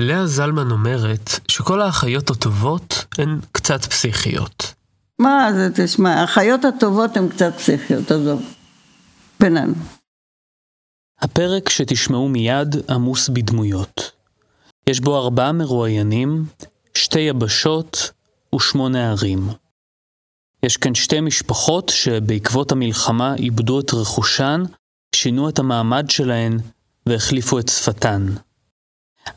לאה זלמן אומרת שכל האחיות הטובות הן קצת פסיכיות. מה זה, תשמע, האחיות הטובות הן קצת פסיכיות, עזוב. בינינו. הפרק שתשמעו מיד עמוס בדמויות. יש בו ארבעה מרואיינים, שתי יבשות ושמונה ערים. יש כאן שתי משפחות שבעקבות המלחמה איבדו את רכושן, שינו את המעמד שלהן והחליפו את שפתן.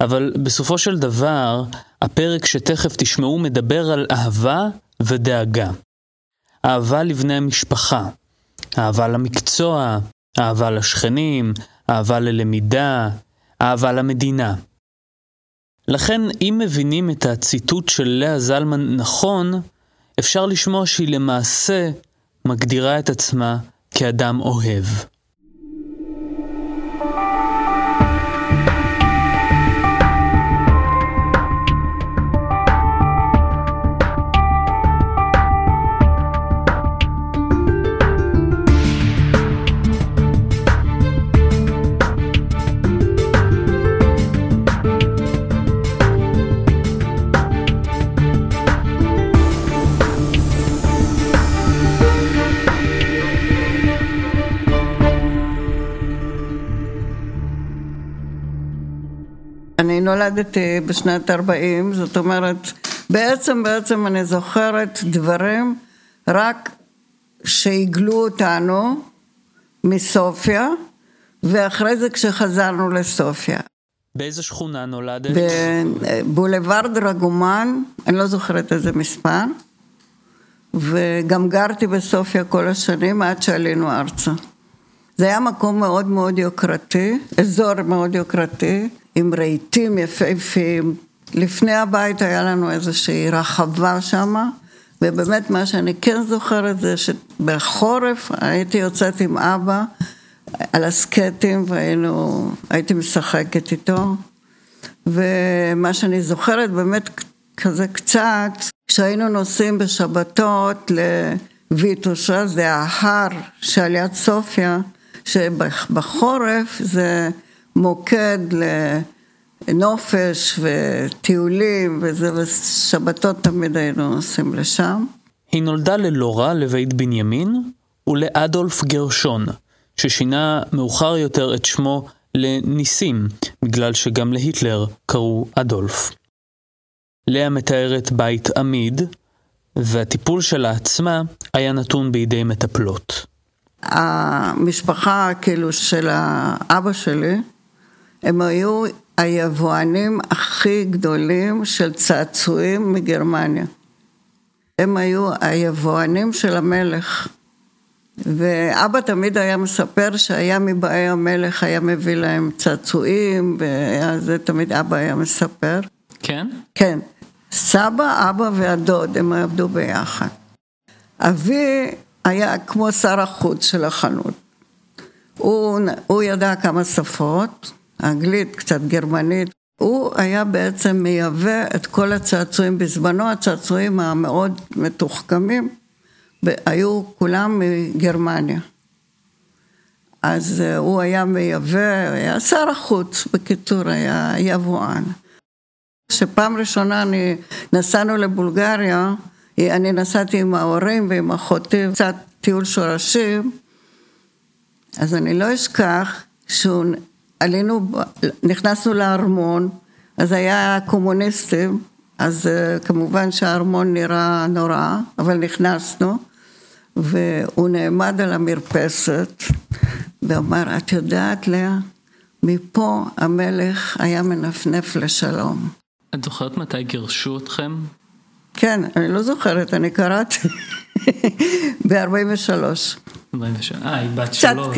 אבל בסופו של דבר, הפרק שתכף תשמעו מדבר על אהבה ודאגה. אהבה לבני המשפחה, אהבה למקצוע, אהבה לשכנים, אהבה ללמידה, אהבה למדינה. לכן, אם מבינים את הציטוט של לאה זלמן נכון, אפשר לשמוע שהיא למעשה מגדירה את עצמה כאדם אוהב. נולדתי בשנת 40, זאת אומרת, בעצם בעצם אני זוכרת דברים רק שהגלו אותנו מסופיה, ואחרי זה כשחזרנו לסופיה. באיזה שכונה נולדת? בבולווארד רגומן, אני לא זוכרת איזה מספר, וגם גרתי בסופיה כל השנים עד שעלינו ארצה. זה היה מקום מאוד מאוד יוקרתי, אזור מאוד יוקרתי. עם רהיטים יפהפיים. לפני הבית היה לנו איזושהי רחבה שמה, ובאמת מה שאני כן זוכרת זה שבחורף הייתי יוצאת עם אבא על הסקטים והיינו, הייתי משחקת איתו. ומה שאני זוכרת באמת כזה קצת, כשהיינו נוסעים בשבתות לויטושה, זה ההר שעל יד סופיה, שבחורף זה מוקד לנופש וטיולים וזה, ושבתות תמיד היינו נוסעים לשם. היא נולדה ללורה לבית בנימין ולאדולף גרשון, ששינה מאוחר יותר את שמו לניסים, בגלל שגם להיטלר קראו אדולף. לאה מתארת בית עמיד, והטיפול שלה עצמה היה נתון בידי מטפלות. המשפחה כאילו של האבא שלי, הם היו היבואנים הכי גדולים של צעצועים מגרמניה. הם היו היבואנים של המלך. ואבא תמיד היה מספר שהיה מבאי המלך, היה מביא להם צעצועים, וזה תמיד אבא היה מספר. כן? כן. סבא, אבא והדוד, הם עבדו ביחד. אבי היה כמו שר החוץ של החנות. הוא, הוא ידע כמה שפות, אנגלית, קצת גרמנית. הוא היה בעצם מייבא את כל הצעצועים, בזמנו הצעצועים המאוד מתוחכמים, היו כולם מגרמניה. אז אה, הוא היה מייבא, היה שר החוץ, בקיצור, היה יבואן. כשפעם ראשונה אני, נסענו לבולגריה, אני נסעתי עם ההורים ועם אחותי, קצת טיול שורשים, אז אני לא אשכח שהוא עלינו, נכנסנו לארמון, אז היה קומוניסטים, אז אה, כמובן שהארמון נראה נורא, אבל נכנסנו, והוא נעמד על המרפסת, ואמר, את יודעת, לאה, מפה המלך היה מנפנף לשלום. את זוכרת מתי גירשו אתכם? כן, אני לא זוכרת, אני קראתי ב-43. אה, היא בת שלוש.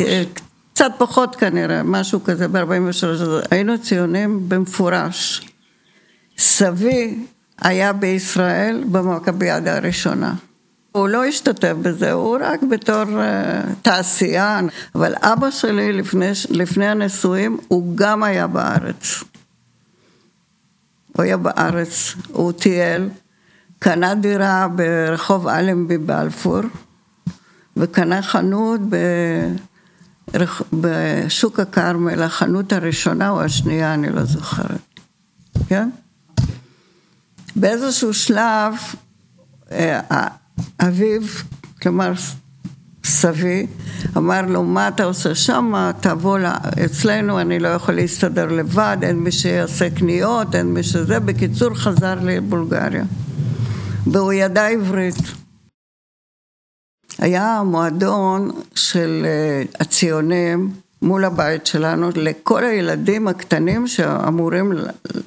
קצת פחות כנראה, משהו כזה ב-43, היינו ציונים במפורש. סבי היה בישראל במכביאדה הראשונה. הוא לא השתתף בזה, הוא רק בתור uh, תעשיין, אבל אבא שלי לפני, לפני הנישואים, הוא גם היה בארץ. הוא היה בארץ, הוא טייל, קנה דירה ברחוב אלנבי בלפור, וקנה חנות ב... בשוק הכרמל, החנות הראשונה או השנייה, אני לא זוכרת. כן? באיזשהו שלב, אה, אביו, כלומר סבי, אמר לו, מה אתה עושה שם? תבוא אצלנו, אני לא יכול להסתדר לבד, אין מי שיעשה קניות, אין מי שזה. בקיצור, חזר לבולגריה. והוא ידע עברית. היה מועדון של אה, הציונים מול הבית שלנו לכל הילדים הקטנים שאמורים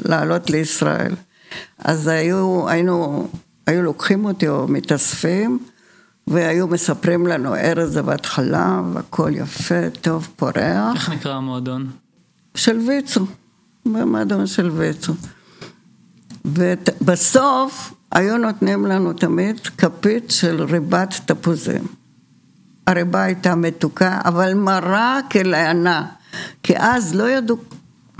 לעלות לישראל. אז היו, היינו, היו לוקחים אותי או מתאספים, והיו מספרים לנו ארז זבת חלב, הכל יפה, טוב, פורח. איך נקרא המועדון? של ויצו, במועדון של ויצו. ובסוף היו נותנים לנו תמיד כפית של ריבת תפוזים. הריבה הייתה מתוקה, אבל מרה כלענה, כי אז לא ידעו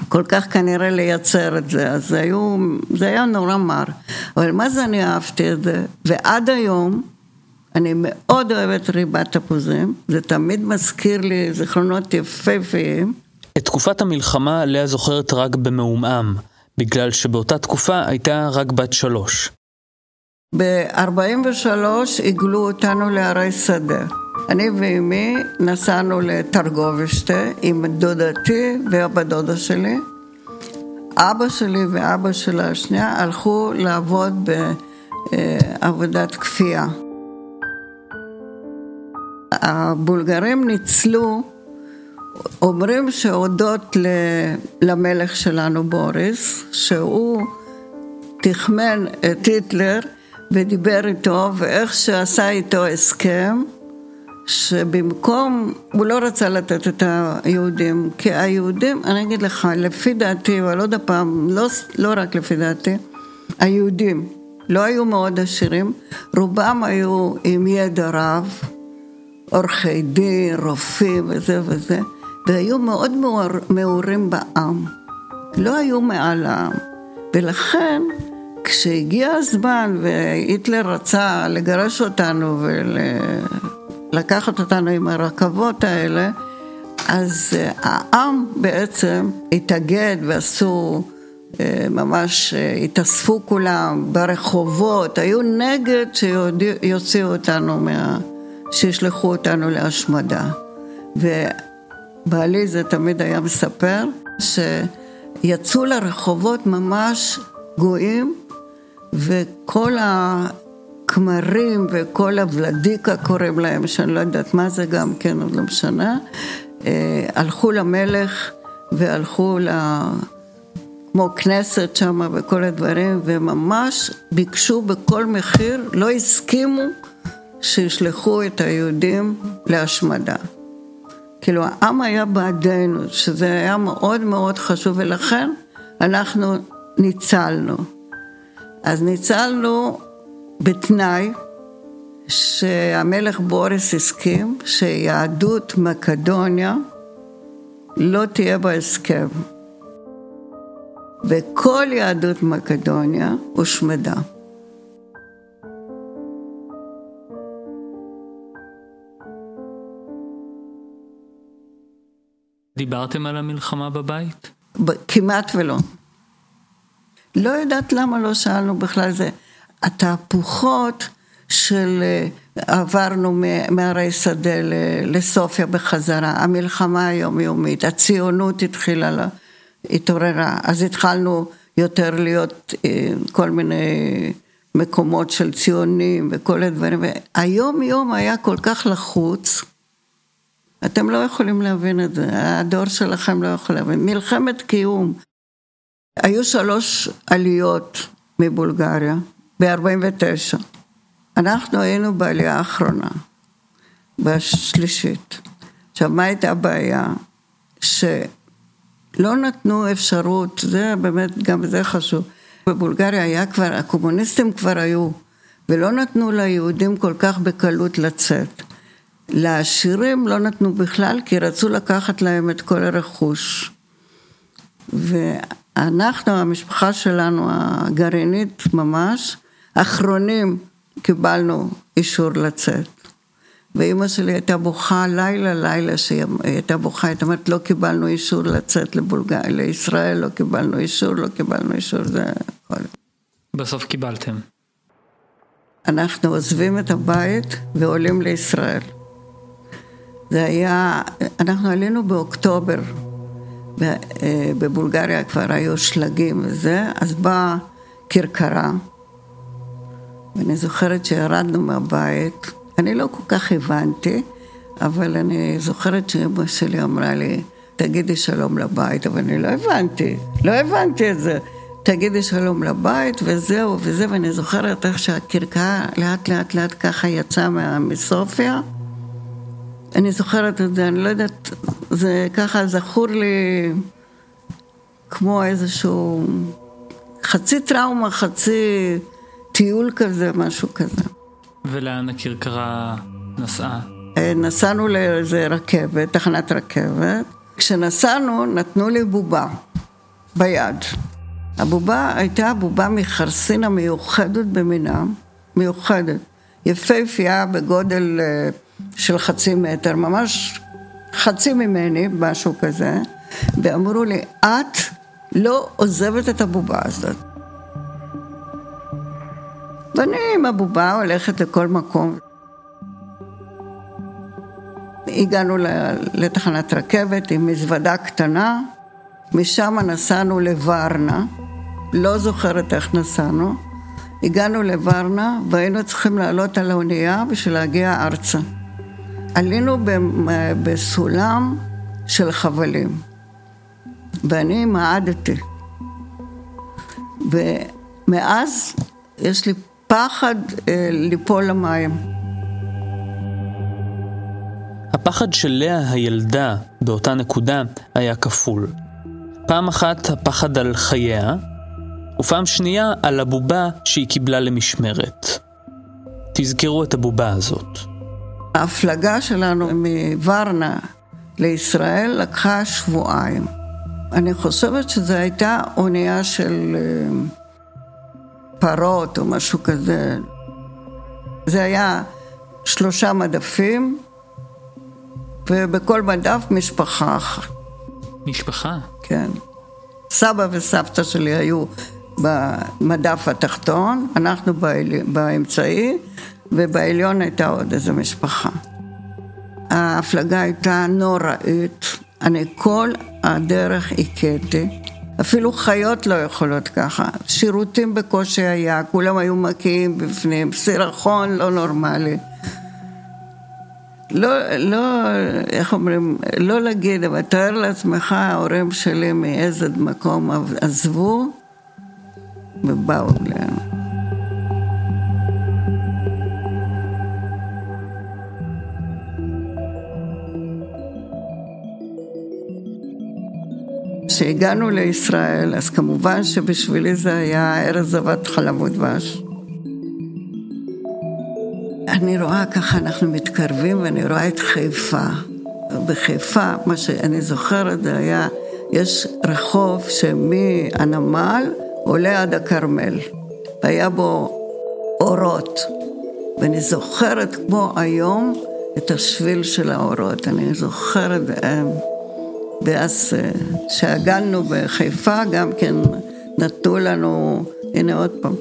כל כך כנראה לייצר את זה, אז היו, זה היה נורא מר. אבל מה זה אני אהבתי את זה, ועד היום אני מאוד אוהבת ריבת תפוזים, זה תמיד מזכיר לי זיכרונות יפהפיים. את תקופת המלחמה לאה זוכרת רק במעומעם, בגלל שבאותה תקופה הייתה רק בת שלוש. ב-43 הגלו אותנו לערי שדה. אני ואימי נסענו לתרגובשטה עם דודתי ואבא דודה שלי. אבא שלי ואבא שלה השנייה הלכו לעבוד בעבודת כפייה. הבולגרים ניצלו, אומרים שהודות למלך שלנו בוריס, שהוא תחמן את היטלר ודיבר איתו, ואיך שעשה איתו הסכם, שבמקום, הוא לא רצה לתת את היהודים, כי היהודים, אני אגיד לך, לפי דעתי, אבל עוד הפעם, לא, לא רק לפי דעתי, היהודים לא היו מאוד עשירים, רובם היו עם ידע רב, עורכי דין, רופאים וזה וזה, והיו מאוד מעורים בעם, לא היו מעל העם, ולכן כשהגיע הזמן והיטלר רצה לגרש אותנו ולקחת אותנו עם הרכבות האלה, אז אה, העם בעצם התאגד ועשו, אה, ממש אה, התאספו כולם ברחובות, היו נגד שיוציאו אותנו מה... שישלחו אותנו להשמדה. ובעלי זה תמיד היה מספר, שיצאו לרחובות ממש גויים, וכל הכמרים וכל הוולדיקה קוראים להם, שאני לא יודעת מה זה גם כן, עוד לא משנה, אה, הלכו למלך והלכו ל... כמו כנסת שם וכל הדברים, וממש ביקשו בכל מחיר, לא הסכימו שישלחו את היהודים להשמדה. כאילו העם היה בעדנו, שזה היה מאוד מאוד חשוב, ולכן אנחנו ניצלנו. אז ניצלנו בתנאי שהמלך בוריס הסכים שיהדות מקדוניה לא תהיה בהסכם. וכל יהדות מקדוניה הושמדה. דיברתם על המלחמה בבית? כמעט ולא. לא יודעת למה לא שאלנו בכלל זה. התהפוכות של אה, עברנו מהרי שדה לסופיה בחזרה, המלחמה היומיומית, הציונות התחילה, לה, התעוררה, אז התחלנו יותר להיות אה, כל מיני מקומות של ציונים וכל הדברים, והיום יום היה כל כך לחוץ, אתם לא יכולים להבין את זה, הדור שלכם לא יכול להבין. מלחמת קיום. היו שלוש עליות מבולגריה ב-49. אנחנו היינו בעלייה האחרונה, בשלישית. עכשיו, מה הייתה הבעיה? שלא נתנו אפשרות, זה באמת, גם זה חשוב. בבולגריה היה כבר, הקומוניסטים כבר היו, ולא נתנו ליהודים כל כך בקלות לצאת. לעשירים לא נתנו בכלל, כי רצו לקחת להם את כל הרכוש. ואנחנו, המשפחה שלנו, הגרעינית ממש, אחרונים קיבלנו אישור לצאת. ואימא שלי הייתה בוכה לילה לילה שהיא הייתה בוכה, היא אומרת לא קיבלנו אישור לצאת לבולגר... לישראל, לא קיבלנו אישור, לא קיבלנו אישור, זה הכל. בסוף קיבלתם. אנחנו עוזבים את הבית ועולים לישראל. זה היה, אנחנו עלינו באוקטובר, בבולגריה כבר היו שלגים וזה, אז באה כרכרה, ואני זוכרת שירדנו מהבית, אני לא כל כך הבנתי, אבל אני זוכרת שאמא שלי אמרה לי, תגידי שלום לבית, אבל אני לא הבנתי, לא הבנתי את זה. תגידי שלום לבית וזהו וזה, ואני זוכרת איך שהכרכרה לאט לאט לאט ככה יצאה מסופיה. אני זוכרת את זה, אני לא יודעת, זה ככה זכור לי כמו איזשהו חצי טראומה, חצי טיול כזה, משהו כזה. ולאן הכרכרה נסעה? אה, נסענו לאיזה רכבת, תחנת רכבת. כשנסענו, נתנו לי בובה ביד. הבובה הייתה בובה מחרסינה מיוחדת במינה, מיוחדת. יפהפייה בגודל אה, של חצי מטר, ממש חצי ממני, משהו כזה, ואמרו לי, את לא עוזבת את הבובה הזאת. ואני עם הבובה הולכת לכל מקום. הגענו לתחנת רכבת עם מזוודה קטנה, משם נסענו לוורנה, לא זוכרת איך נסענו. הגענו לוורנה והיינו צריכים לעלות על האונייה בשביל להגיע ארצה. עלינו בסולם של חבלים, ואני מעדתי. ומאז יש לי פחד אה, ליפול למים. הפחד של לאה הילדה באותה נקודה היה כפול. פעם אחת הפחד על חייה, ופעם שנייה על הבובה שהיא קיבלה למשמרת. תזכרו את הבובה הזאת. ההפלגה שלנו מוורנה לישראל לקחה שבועיים. אני חושבת שזו הייתה אונייה של אה, פרות או משהו כזה. זה היה שלושה מדפים, ובכל מדף משפחה אחת. משפחה? כן. סבא וסבתא שלי היו במדף התחתון, אנחנו באמצעי, ובעליון הייתה עוד איזו משפחה. ההפלגה הייתה נוראית, אני כל הדרך הכיתי. אפילו חיות לא יכולות ככה. שירותים בקושי היה, כולם היו מקיאים בפנים, סירחון לא נורמלי. לא, לא, איך אומרים, לא להגיד, אבל תאר לעצמך, ההורים שלי מאיזה מקום עזבו ובאו אלינו. כשהגענו לישראל, אז כמובן שבשבילי זה היה ארץ זבת חלב ודבש. אני רואה ככה, אנחנו מתקרבים ואני רואה את חיפה. בחיפה, מה שאני זוכרת זה היה, יש רחוב שמהנמל עולה עד הכרמל. והיה בו אורות. ואני זוכרת כמו היום את השביל של האורות. אני זוכרת... אה, ואז כשהגענו בחיפה גם כן נתנו לנו, הנה עוד פעם,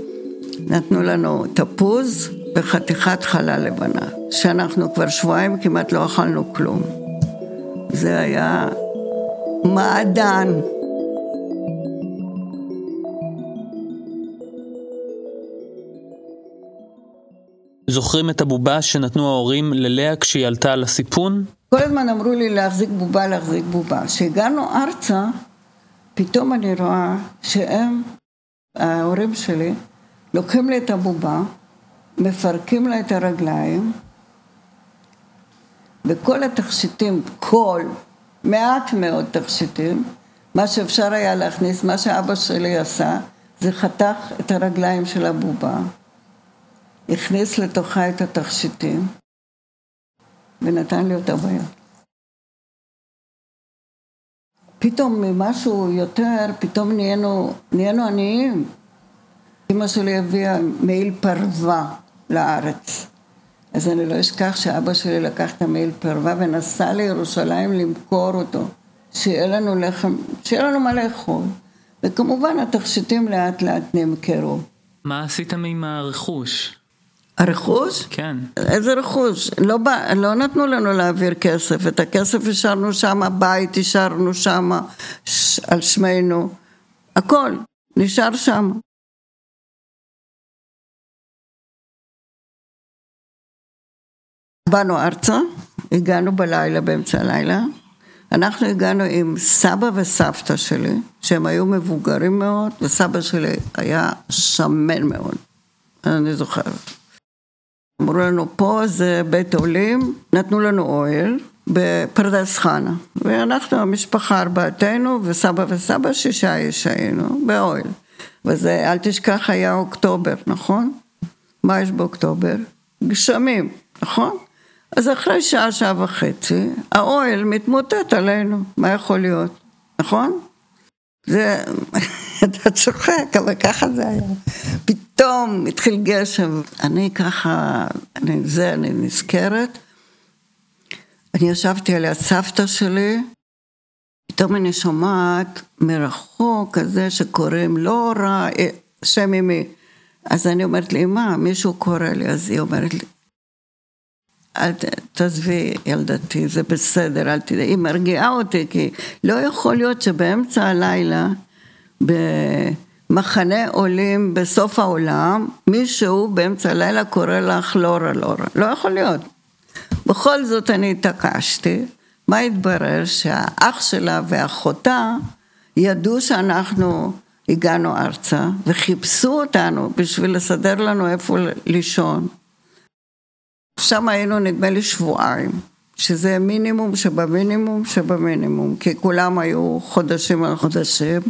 נתנו לנו תפוז וחתיכת חלה לבנה, שאנחנו כבר שבועיים כמעט לא אכלנו כלום. זה היה מעדן. זוכרים את הבובה שנתנו ההורים ללאה כשהיא עלתה על הסיפון? כל הזמן אמרו לי להחזיק בובה, להחזיק בובה. כשהגענו ארצה, פתאום אני רואה שהם, ההורים שלי, לוקחים לי את הבובה, מפרקים לה את הרגליים, וכל התכשיטים, כל, מעט מאוד תכשיטים, מה שאפשר היה להכניס, מה שאבא שלי עשה, זה חתך את הרגליים של הבובה, הכניס לתוכה את התכשיטים, ונתן לי אותה ביד. פתאום ממשהו יותר, פתאום נהיינו, נהיינו עניים. אמא שלי הביאה מעיל פרווה לארץ. אז אני לא אשכח שאבא שלי לקח את המעיל פרווה ונסע לירושלים למכור אותו. שיהיה לנו לחם, שיהיה לנו מה לאכול. וכמובן התכשיטים לאט לאט נמכרו. מה עשיתם עם הרכוש? הרכוש? כן. איזה רכוש? לא, בא, לא נתנו לנו להעביר כסף, את הכסף השארנו שם, בית השארנו שם, ש, על שמנו, הכל נשאר שם. באנו ארצה, הגענו בלילה, באמצע הלילה. אנחנו הגענו עם סבא וסבתא שלי, שהם היו מבוגרים מאוד, וסבא שלי היה שמן מאוד, אני זוכרת. אמרו לנו, פה זה בית עולים, נתנו לנו אוהל בפרדס חנה. ואנחנו, המשפחה ארבעתנו, וסבא וסבא, שישה איש היינו, באוהל. וזה, אל תשכח, היה אוקטובר, נכון? מה יש באוקטובר? גשמים, נכון? אז אחרי שעה, שעה וחצי, האוהל מתמוטט עלינו, מה יכול להיות, נכון? זה, אתה צוחק, אבל ככה זה היה. פתאום התחיל גשם, אני ככה, אני, זה, אני נזכרת. אני ישבתי על הסבתא שלי, פתאום אני שומעת מרחוק כזה שקוראים לא רע, אה, שם אמי. אז אני אומרת לי, מה, מישהו קורא לי, אז היא אומרת לי, אל תעזבי ילדתי, זה בסדר, אל תדעי, היא מרגיעה אותי, כי לא יכול להיות שבאמצע הלילה, במחנה עולים בסוף העולם, מישהו באמצע הלילה קורא לך לורה לורה, לא יכול להיות. בכל זאת אני התעקשתי, מה התברר? שהאח שלה ואחותה ידעו שאנחנו הגענו ארצה וחיפשו אותנו בשביל לסדר לנו איפה לישון. שם היינו נדמה לי שבועיים, שזה מינימום שבמינימום שבמינימום, כי כולם היו חודשים על חודשים.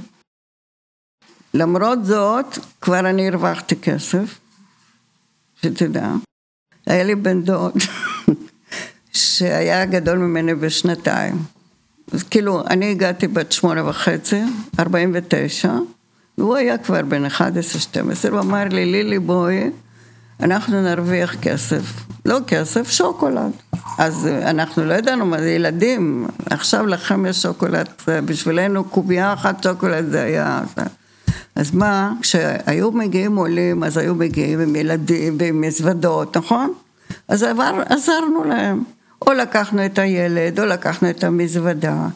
למרות זאת, כבר אני הרווחתי כסף, שתדע. היה לי בן דוד שהיה גדול ממני בשנתיים. אז כאילו, אני הגעתי בת שמונה וחצי, ארבעים ותשע, והוא היה כבר בן 11-12, הוא אמר לי, לילי בואי, אנחנו נרוויח כסף. לא כסף, שוקולד. אז אנחנו לא ידענו מה זה ילדים, עכשיו לכם יש שוקולד, בשבילנו קובייה אחת שוקולד זה היה... אז מה, כשהיו מגיעים עולים, אז היו מגיעים עם ילדים ועם מזוודות, נכון? אז עבר, עזרנו להם. או לקחנו את הילד, או לקחנו את המזוודה,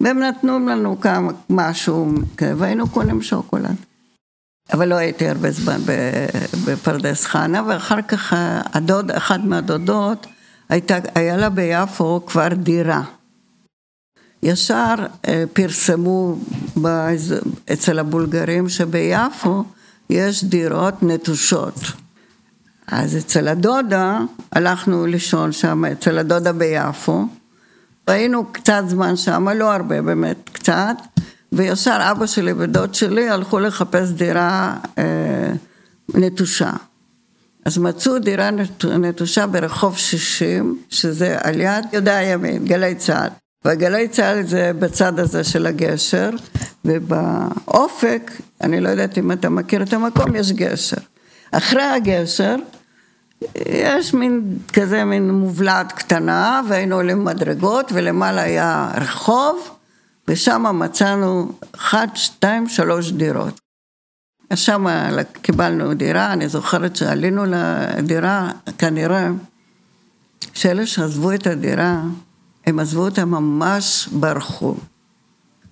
והם נתנו לנו כמה, משהו, והיינו קונים שוקולד. אבל לא הייתי הרבה זמן בפרדס חנה, ואחר כך הדוד, אחת מהדודות, הייתה, היה לה ביפו כבר דירה. ישר אה, פרסמו אצל הבולגרים שביפו יש דירות נטושות. אז אצל הדודה, הלכנו לישון שם, אצל הדודה ביפו. היינו קצת זמן שם, לא הרבה באמת, קצת. וישר אבא שלי ודוד שלי הלכו לחפש דירה אה, נטושה. אז מצאו דירה נטושה ברחוב 60, שזה על יד יהודה הימין, גלי צה"ל. והגלי צה"ל זה בצד הזה של הגשר, ובאופק, אני לא יודעת אם אתה מכיר את המקום, יש גשר. אחרי הגשר, יש מין כזה מין מובלעת קטנה, והיינו עולים מדרגות, ולמעלה היה רחוב, ושם מצאנו אחת, שתיים, שלוש דירות. שם קיבלנו דירה, אני זוכרת שעלינו לדירה, כנראה שאלה שעזבו את הדירה, הם עזבו אותה ממש ברחו.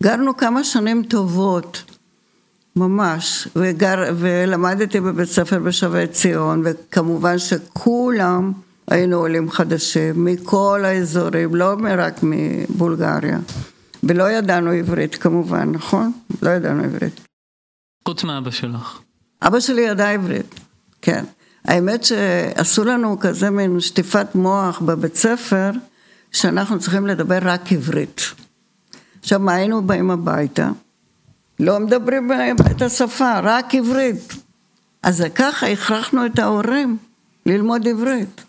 גרנו כמה שנים טובות, ממש, וגר, ולמדתי בבית ספר בשבי ציון, וכמובן שכולם היינו עולים חדשים, מכל האזורים, לא רק מבולגריה. ולא ידענו עברית כמובן, נכון? לא ידענו עברית. חוץ מאבא שלך. אבא שלי ידע עברית, כן. האמת שעשו לנו כזה מין שטיפת מוח בבית ספר, שאנחנו צריכים לדבר רק עברית. עכשיו, מה היינו באים הביתה? לא מדברים את השפה, רק עברית. אז ככה הכרחנו את ההורים ללמוד עברית.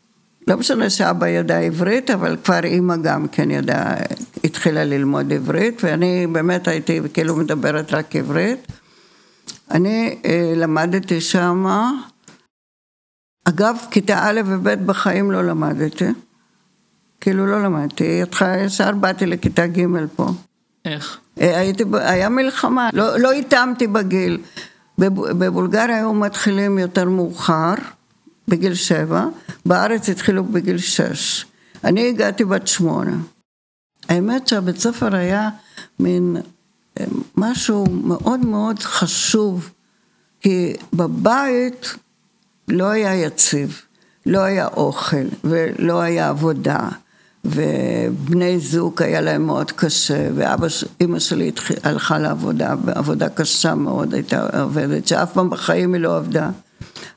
לא משנה שאבא ידע עברית, אבל כבר אימא גם כן ידעה, התחילה ללמוד עברית, ואני באמת הייתי כאילו מדברת רק עברית. אני אה, למדתי שמה, אגב, כיתה א' וב' בחיים לא למדתי. כאילו לא למדתי, ישר באתי לכיתה ג' פה. איך? אה, הייתי, היה מלחמה, לא, לא התאמתי בגיל. בבולגריה היו מתחילים יותר מאוחר, בגיל שבע, בארץ התחילו בגיל שש. אני הגעתי בת שמונה. האמת שהבית ספר היה מין אה, משהו מאוד מאוד חשוב, כי בבית לא היה יציב, לא היה אוכל ולא היה עבודה. ובני זוג היה להם מאוד קשה, ואימא שלי הלכה לעבודה, בעבודה קשה מאוד הייתה עובדת, שאף פעם בחיים היא לא עבדה.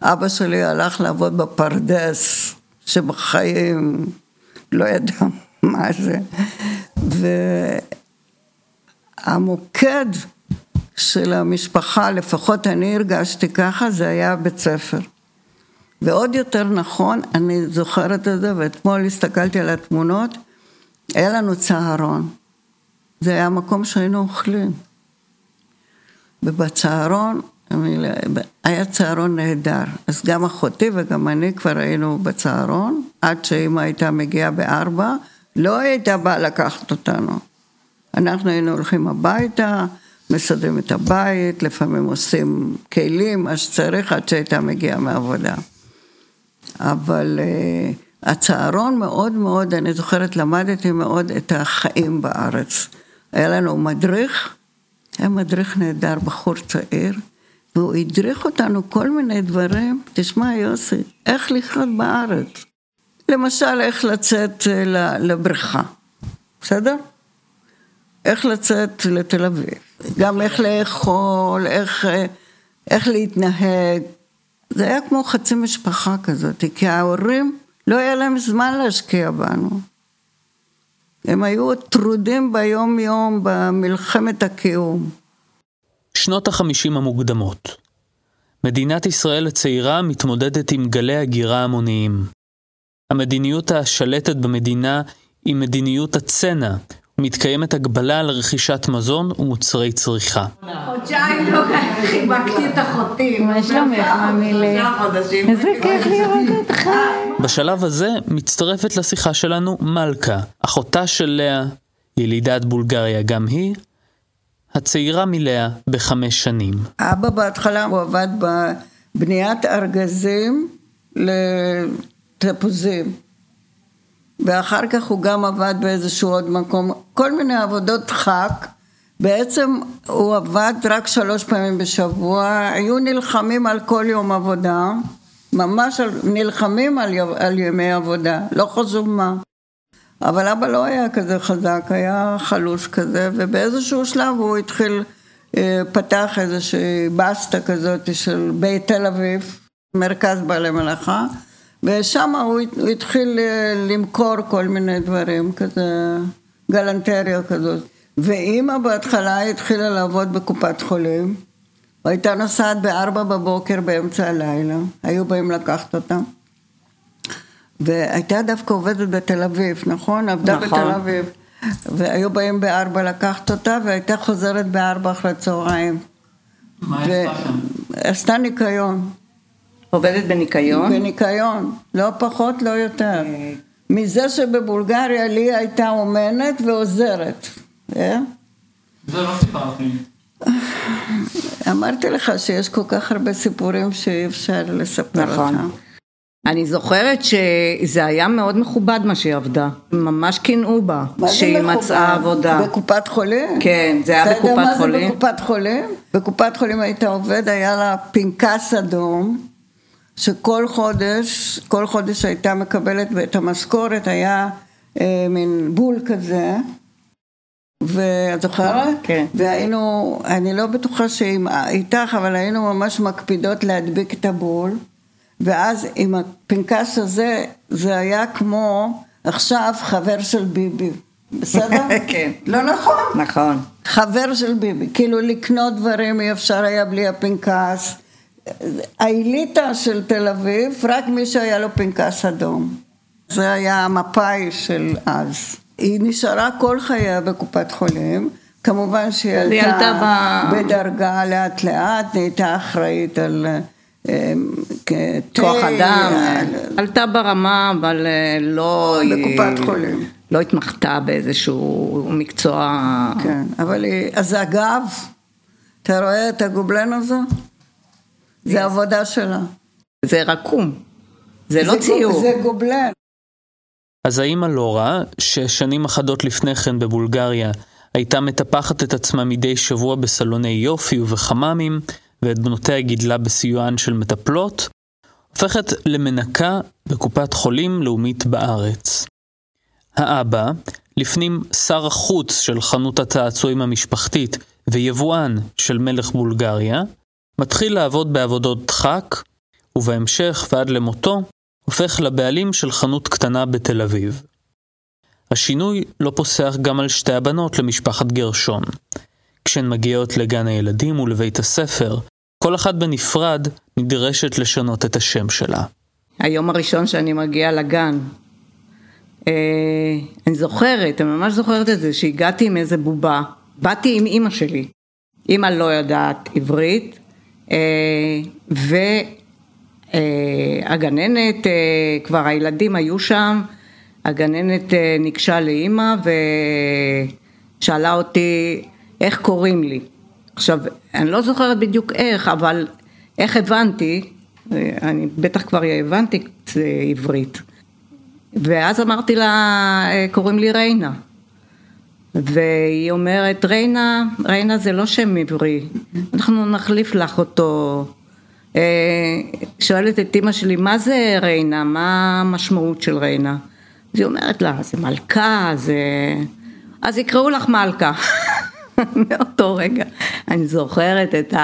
אבא שלי הלך לעבוד בפרדס, שבחיים לא ידע מה זה. והמוקד של המשפחה, לפחות אני הרגשתי ככה, זה היה בית ספר. ועוד יותר נכון, אני זוכרת את זה, ואתמול הסתכלתי על התמונות, היה לנו צהרון. זה היה מקום שהיינו אוכלים. ובצהרון, היה צהרון נהדר. אז גם אחותי וגם אני כבר היינו בצהרון, עד שאמא הייתה מגיעה בארבע, לא הייתה באה לקחת אותנו. אנחנו היינו הולכים הביתה, מסדרים את הבית, לפעמים עושים כלים, מה שצריך, עד שהייתה מגיעה מעבודה. אבל uh, הצהרון מאוד מאוד, אני זוכרת, למדתי מאוד את החיים בארץ. היה לנו מדריך, היה מדריך נהדר, בחור צעיר, והוא הדריך אותנו כל מיני דברים, תשמע יוסי, איך לחיות בארץ. למשל, איך לצאת אה, לבריכה, בסדר? איך לצאת לתל אביב, גם איך לאכול, איך, אה, איך להתנהג, זה היה כמו חצי משפחה כזאת, כי ההורים, לא היה להם זמן להשקיע בנו. הם היו טרודים ביום יום במלחמת הקיום. שנות החמישים המוקדמות. מדינת ישראל הצעירה מתמודדת עם גלי הגירה המוניים. המדיניות השלטת במדינה היא מדיניות הצנע, מתקיימת הגבלה על רכישת מזון ומוצרי צריכה. חודשיים לא חיבקתי את אחותי. מה שלומך, ממילי? איזה כיף לראות אותך. בשלב הזה מצטרפת לשיחה שלנו מלכה, אחותה של לאה, ילידת בולגריה גם היא, הצעירה מלאה בחמש שנים. אבא בהתחלה הוא עבד בבניית ארגזים לתפוזים. ואחר כך הוא גם עבד באיזשהו עוד מקום, כל מיני עבודות דחק. בעצם הוא עבד רק שלוש פעמים בשבוע, היו נלחמים על כל יום עבודה, ממש נלחמים על, על ימי עבודה, לא חשוב מה. אבל אבא לא היה כזה חזק, היה חלוש כזה, ובאיזשהו שלב הוא התחיל, אה, פתח איזושהי בסטה כזאת של בית תל אביב, מרכז בעלי מלאכה. ושם הוא, הוא התחיל אה, למכור כל מיני דברים, כזה גלנטריה כזאת. ואימא בהתחלה התחילה לעבוד בקופת חולים, והייתה נוסעת בארבע בבוקר באמצע הלילה, היו באים לקחת אותה. והייתה דווקא עובדת בתל אביב, נכון? עבדה נכון. בתל אביב. והיו באים בארבע לקחת אותה, והייתה חוזרת בארבע אחרי צהריים. מה היא עשתה שם? עשתה ניקיון. עובדת בניקיון? בניקיון, לא פחות, לא יותר. מזה שבבולגריה לי הייתה אומנת ועוזרת. אה? זה לא סיפרתי. אמרתי לך שיש כל כך הרבה סיפורים שאי אפשר לספר נכון. אותם. אני זוכרת שזה היה מאוד מכובד מה שהיא עבדה, ממש קינאו בה, שהיא מצאה עבודה. בקופת חולים? כן, זה היה בקופת חולים. אתה יודע מה זה בקופת חולים? בקופת חולים היית עובד, היה לה פנקס אדום, שכל חודש, כל חודש הייתה מקבלת את המשכורת, היה אה, מין בול כזה, ואת זוכרת? כן. והיינו, אני לא בטוחה שאם איתך, אבל היינו ממש מקפידות להדביק את הבול, ואז עם הפנקס הזה, זה היה כמו עכשיו חבר של ביבי. בסדר? כן. לא נכון? נכון. חבר של ביבי, כאילו לקנות דברים אי אפשר היה בלי הפנקס. האליטה של תל אביב, רק מי שהיה לו פנקס אדום. זה היה המפאי של אז. היא נשארה כל חייה בקופת חולים, כמובן שהיא עלתה ב... בדרגה לאט לאט, נהייתה אחראית על כתה, כוח אדם, אה, עלתה ברמה, אבל אה, לא... בקופת היא- חולים. לא התמחתה באיזשהו מקצוע... כן, אבל היא, אז אגב, אתה רואה את הגובלן הזה? זה עבודה שלה. זה רקום, זה לא ציור. זה גובלן. אז האמא לורה, ששנים אחדות לפני כן בבולגריה הייתה מטפחת את עצמה מדי שבוע בסלוני יופי ובחממים, ואת בנותיה גידלה בסיוען של מטפלות, הופכת למנקה בקופת חולים לאומית בארץ. האבא, לפנים שר החוץ של חנות הצעצועים המשפחתית ויבואן של מלך בולגריה, מתחיל לעבוד בעבודות דחק, ובהמשך ועד למותו הופך לבעלים של חנות קטנה בתל אביב. השינוי לא פוסח גם על שתי הבנות למשפחת גרשון. כשהן מגיעות לגן הילדים ולבית הספר, כל אחת בנפרד נדרשת לשנות את השם שלה. היום הראשון שאני מגיעה לגן, אה, אני זוכרת, אני ממש זוכרת את זה, שהגעתי עם איזה בובה, באתי עם אימא שלי, אימא לא יודעת עברית, והגננת, אה, כבר הילדים היו שם, הגננת אה, ניגשה לאימא ושאלה אותי איך קוראים לי. עכשיו, אני לא זוכרת בדיוק איך, אבל איך הבנתי, אה, אני בטח כבר הבנתי עברית. ואז אמרתי לה, אה, קוראים לי ריינה. והיא אומרת, ריינה, ריינה זה לא שם עברי, אנחנו נחליף לך אותו. אה, שואלת את אימא שלי, מה זה ריינה? מה המשמעות של ריינה? אז היא אומרת לה, זה מלכה, זה... אז יקראו לך מלכה. מאותו רגע אני זוכרת את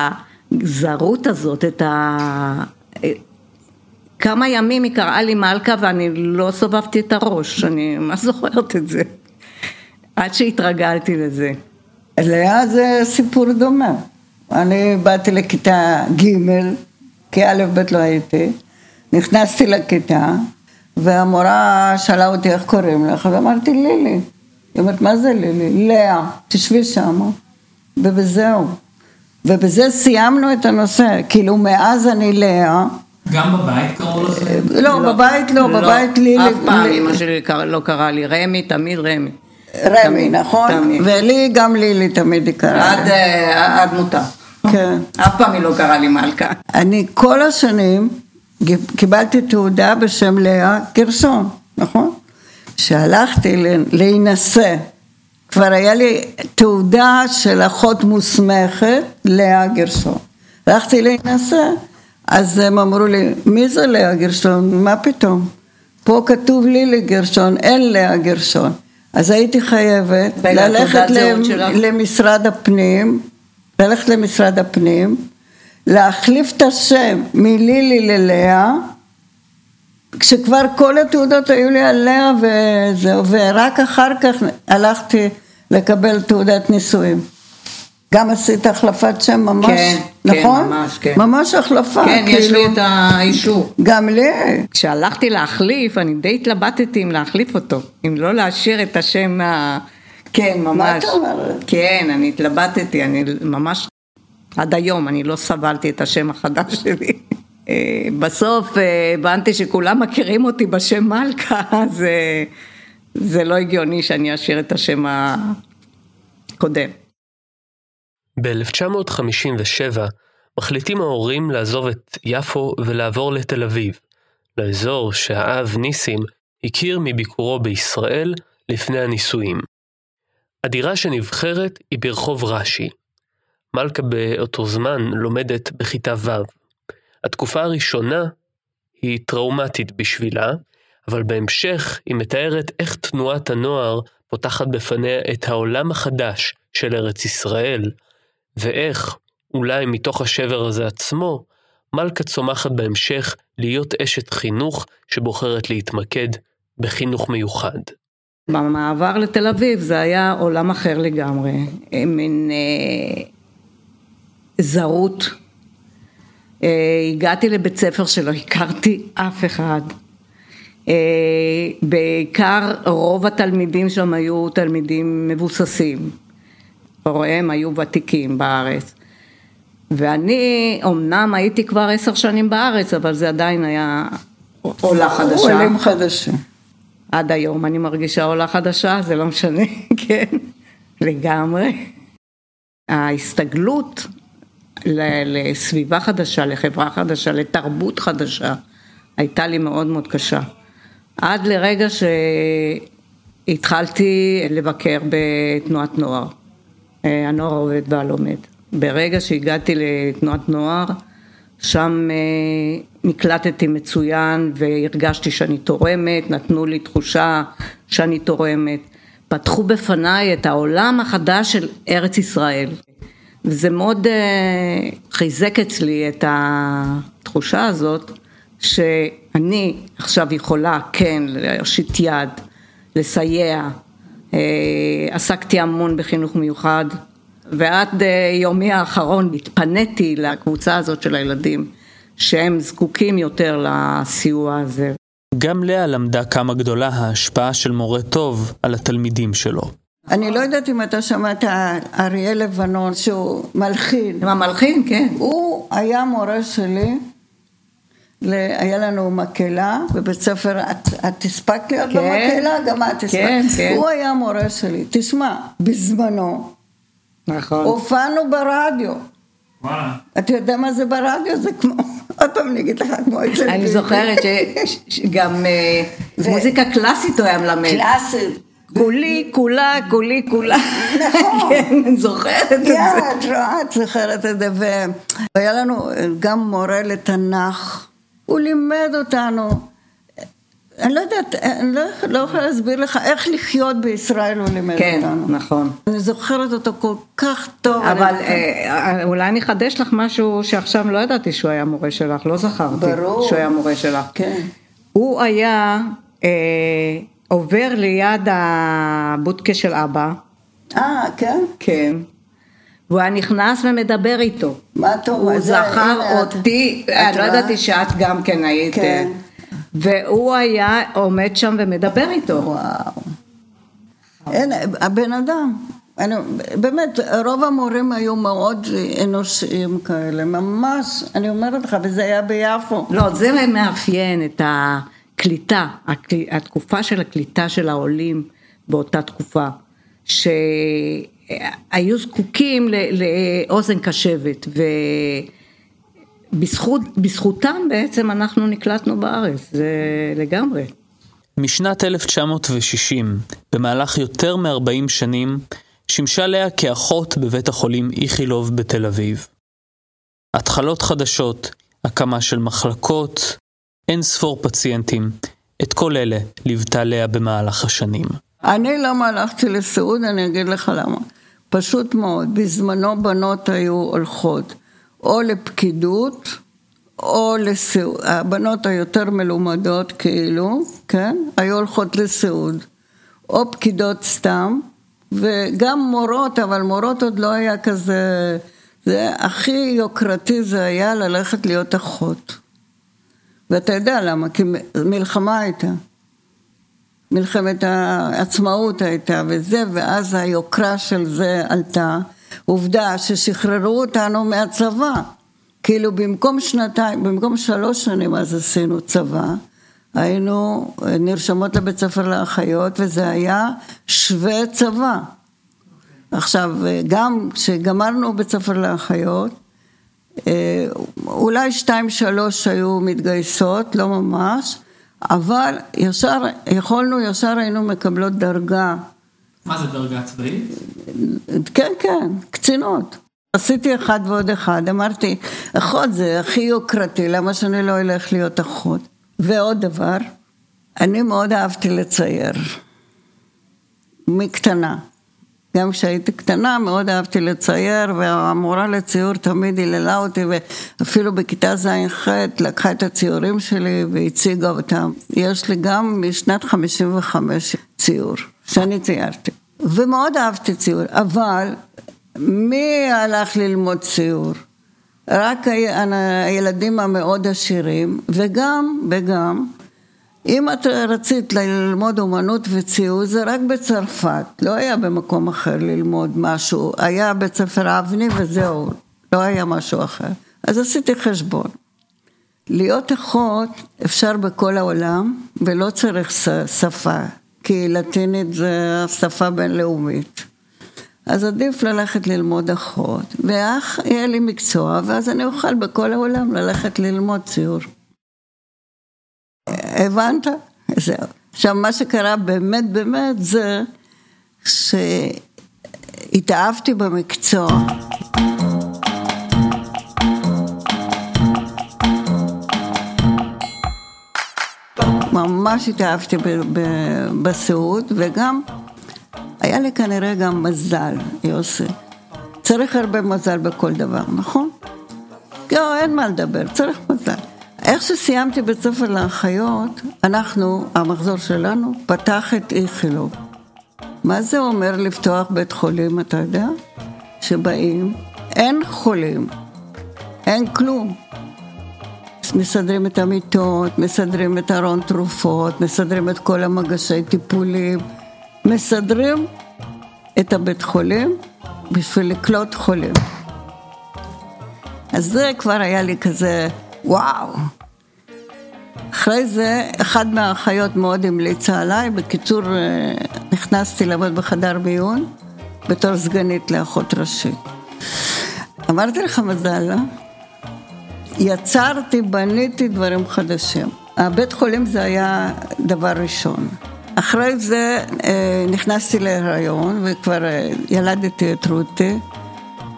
הגזרות הזאת, את ה... כמה ימים היא קראה לי מלכה ואני לא סובבתי את הראש, אני ממש זוכרת את זה. עד שהתרגלתי לזה. לאה זה סיפור דומה. אני באתי לכיתה ג', כי א' ב' לא הייתי, נכנסתי לכיתה, והמורה שאלה אותי איך קוראים לך, ואמרתי לילי. היא אומרת, מה זה לילי? לאה, תשבי שמה, ובזהו. ובזה סיימנו את הנושא, כאילו מאז אני לאה, גם בבית קראו לכם? לא, בבית לא, בבית לילי. אף פעם לי- אמא שלי לא קראה לי רמי, תמיד רמי. רמי, נכון? תמיד. ולי, גם לילי תמיד היא קראה. עד, אה, עד מותה. כן. אף פעם היא לא קראה לי מלכה. אני כל השנים קיבלתי תעודה בשם לאה גרשון, נכון? כשהלכתי ל- להינשא, כבר היה לי תעודה של אחות מוסמכת, לאה גרשון. הלכתי להינשא, אז הם אמרו לי, מי זה לאה גרשון? מה פתאום? פה כתוב לילי גרשון, אין לאה גרשון. אז הייתי חייבת ללכת? למשרד הפנים, ללכת למשרד הפנים, להחליף את השם מלילי ללאה, כשכבר כל התעודות היו לי על לאה וזהו, ורק אחר כך הלכתי לקבל תעודת נישואים. גם עשית החלפת שם ממש, כן, כן, נכון? ממש, כן. ממש החלפה, כן, יש כאילו, לי את האישור. גם לי, כשהלכתי להחליף, אני די התלבטתי אם להחליף אותו, אם לא להשאיר את השם ה... כן, ממש. את אומרת? כן, אני התלבטתי, אני ממש... עד היום אני לא סבלתי את השם החדש שלי. אה, בסוף אה, הבנתי שכולם מכירים אותי בשם מלכה, אז זה לא הגיוני שאני אשאיר את השם הקודם. ב-1957 מחליטים ההורים לעזוב את יפו ולעבור לתל אביב, לאזור שהאב ניסים הכיר מביקורו בישראל לפני הנישואים. הדירה שנבחרת היא ברחוב רש"י. מלכה באותו זמן לומדת בכיתה ו'. התקופה הראשונה היא טראומטית בשבילה, אבל בהמשך היא מתארת איך תנועת הנוער פותחת בפניה את העולם החדש של ארץ ישראל, ואיך, אולי מתוך השבר הזה עצמו, מלכה צומחת בהמשך להיות אשת חינוך שבוחרת להתמקד בחינוך מיוחד. במעבר לתל אביב זה היה עולם אחר לגמרי, מין אה, זרות. אה, הגעתי לבית ספר שלא הכרתי אף אחד. אה, בעיקר רוב התלמידים שם היו תלמידים מבוססים, הוריהם היו ותיקים בארץ. ואני, אמנם הייתי כבר עשר שנים בארץ, אבל זה עדיין היה עולה חדשה. עולים חדשים. עד היום אני מרגישה עולה חדשה, זה לא משנה, כן, לגמרי. ההסתגלות לסביבה חדשה, לחברה חדשה, לתרבות חדשה, הייתה לי מאוד מאוד קשה. עד לרגע שהתחלתי לבקר בתנועת נוער, הנוער העובד והלומד. ברגע שהגעתי לתנועת נוער, שם אה, נקלטתי מצוין והרגשתי שאני תורמת, נתנו לי תחושה שאני תורמת. פתחו בפניי את העולם החדש של ארץ ישראל. וזה מאוד אה, חיזק אצלי את התחושה הזאת שאני עכשיו יכולה כן להושיט יד, לסייע. אה, עסקתי המון בחינוך מיוחד ועד אה, יומי האחרון התפניתי לקבוצה הזאת של הילדים שהם זקוקים יותר לסיוע הזה. גם לאה למדה כמה גדולה ההשפעה של מורה טוב על התלמידים שלו. אני לא יודעת אם אתה שמעת אריאל לבנון שהוא מלחין. המלחין, כן. הוא היה מורה שלי, היה לנו מקהלה בבית ספר, את, את הספקת להיות כן, במקהלה? גם את הספקת. כן, כן. הוא היה מורה שלי. תשמע, בזמנו, נכון. הופענו ברדיו. וואלה. אתה יודע מה זה ברדיו? זה כמו, עוד פעם אני אגיד לך, כמו אצל אני זוכרת שגם אה, מוזיקה קלאסית הוא היה מלמד. קלאסית. כולי, כולה, כולי, כולה. נכון. כן, אני זוכרת את זה. את רואה, את זוכרת את זה. והיה לנו גם מורה לתנ"ך, הוא לימד אותנו. אני לא יודעת, אני לא, לא יכולה להסביר לך איך לחיות בישראל הוא לימד כן, אותנו. כן, נכון. אני זוכרת אותו כל כך טוב. אבל אה, אולי אני אחדש לך משהו שעכשיו לא ידעתי שהוא היה מורה שלך, לא זכרתי. ברור. שהוא היה מורה שלך. כן. הוא היה אה, עובר ליד הבודקה של אבא. אה, כן? כן. והוא היה נכנס ומדבר איתו. מה טוב, הוא זכר אותי, אני לא ידעתי שאת גם כן היית. כן. והוא היה עומד שם ומדבר איתו. וואו. אין, הבן אדם, אני, באמת, רוב המורים היו מאוד אנושיים כאלה, ממש, אני אומרת לך, וזה היה ביפו. לא, זה מאפיין את הקליטה, התקופה של הקליטה של העולים באותה תקופה, שהיו זקוקים לאוזן קשבת, ו... בזכות, בזכותם בעצם אנחנו נקלטנו בארץ, זה לגמרי. משנת 1960, במהלך יותר מ-40 שנים, שימשה לאה כאחות בבית החולים איכילוב בתל אביב. התחלות חדשות, הקמה של מחלקות, אין ספור פציינטים, את כל אלה ליוותה לאה במהלך השנים. אני למה הלכתי לסיעוד, אני אגיד לך למה. פשוט מאוד, בזמנו בנות היו הולכות. או לפקידות, או לסיעוד, הבנות היותר מלומדות כאילו, כן, היו הולכות לסיעוד, או פקידות סתם, וגם מורות, אבל מורות עוד לא היה כזה, זה הכי יוקרתי זה היה ללכת להיות אחות. ואתה יודע למה, כי מלחמה הייתה. מלחמת העצמאות הייתה וזה, ואז היוקרה של זה עלתה. עובדה ששחררו אותנו מהצבא. כאילו במקום שנתיים, במקום שלוש שנים אז עשינו צבא, היינו נרשמות לבית ספר לאחיות וזה היה שווה צבא. עכשיו, גם כשגמרנו בית ספר לאחיות, אה, אולי שתיים שלוש היו מתגייסות, לא ממש, אבל ישר, יכולנו, ישר היינו מקבלות דרגה מה זה דרגה צבאית? כן, כן, קצינות. עשיתי אחד ועוד אחד, אמרתי, אחות זה הכי יוקרתי, למה שאני לא אלך להיות אחות? ועוד דבר, אני מאוד אהבתי לצייר, מקטנה. גם כשהייתי קטנה מאוד אהבתי לצייר, והמורה לציור תמיד היללה אותי, ואפילו בכיתה ז'-ח' לקחה את הציורים שלי והציגה אותם. יש לי גם משנת 55 ציור, שאני ציירתי. ומאוד אהבתי ציור, אבל מי הלך ללמוד ציור? רק הילדים המאוד עשירים, וגם, וגם, אם את רצית ללמוד אומנות וציור, זה רק בצרפת, לא היה במקום אחר ללמוד משהו, היה בית ספר אבני וזהו, לא היה משהו אחר. אז עשיתי חשבון. להיות אחות אפשר בכל העולם, ולא צריך שפה, כי לטינית זה שפה בינלאומית. אז עדיף ללכת ללמוד אחות, ואח יהיה לי מקצוע, ואז אני אוכל בכל העולם ללכת ללמוד ציור. הבנת? זהו. עכשיו, מה שקרה באמת באמת זה שהתאהבתי במקצוע. ממש התאהבתי בסיעוד, וגם היה לי כנראה גם מזל, יוסי. צריך הרבה מזל בכל דבר, נכון? לא, אין מה לדבר, צריך מזל. איך שסיימתי בית ספר לאחיות, אנחנו, המחזור שלנו, פתח את איכילוב. מה זה אומר לפתוח בית חולים, אתה יודע? שבאים, אין חולים, אין כלום. מסדרים את המיטות, מסדרים את ארון תרופות, מסדרים את כל המגשי טיפולים, מסדרים את הבית חולים בשביל לקלוט חולים. אז זה כבר היה לי כזה, וואו. אחרי זה, אחד מהאחיות מאוד המליצה עליי, בקיצור, אה, נכנסתי לעבוד בחדר מיון בתור סגנית לאחות ראשית. אמרתי לך מזל, אה? יצרתי, בניתי דברים חדשים. הבית חולים זה היה דבר ראשון. אחרי זה אה, נכנסתי להיריון וכבר ילדתי את רותי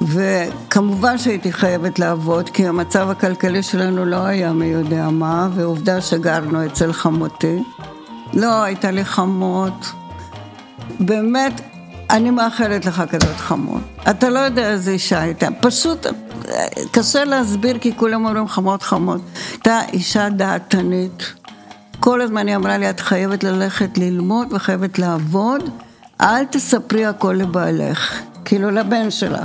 וכמובן שהייתי חייבת לעבוד כי המצב הכלכלי שלנו לא היה מי יודע מה ועובדה שגרנו אצל חמותי. לא, הייתה לי חמות. באמת, אני מאחלת לך כזאת חמות. אתה לא יודע איזה אישה הייתה, פשוט קשה להסביר כי כולם אומרים חמות חמות. הייתה אישה דעתנית. כל הזמן היא אמרה לי, את חייבת ללכת ללמוד וחייבת לעבוד, אל תספרי הכל לבעלך, כאילו לבן שלה.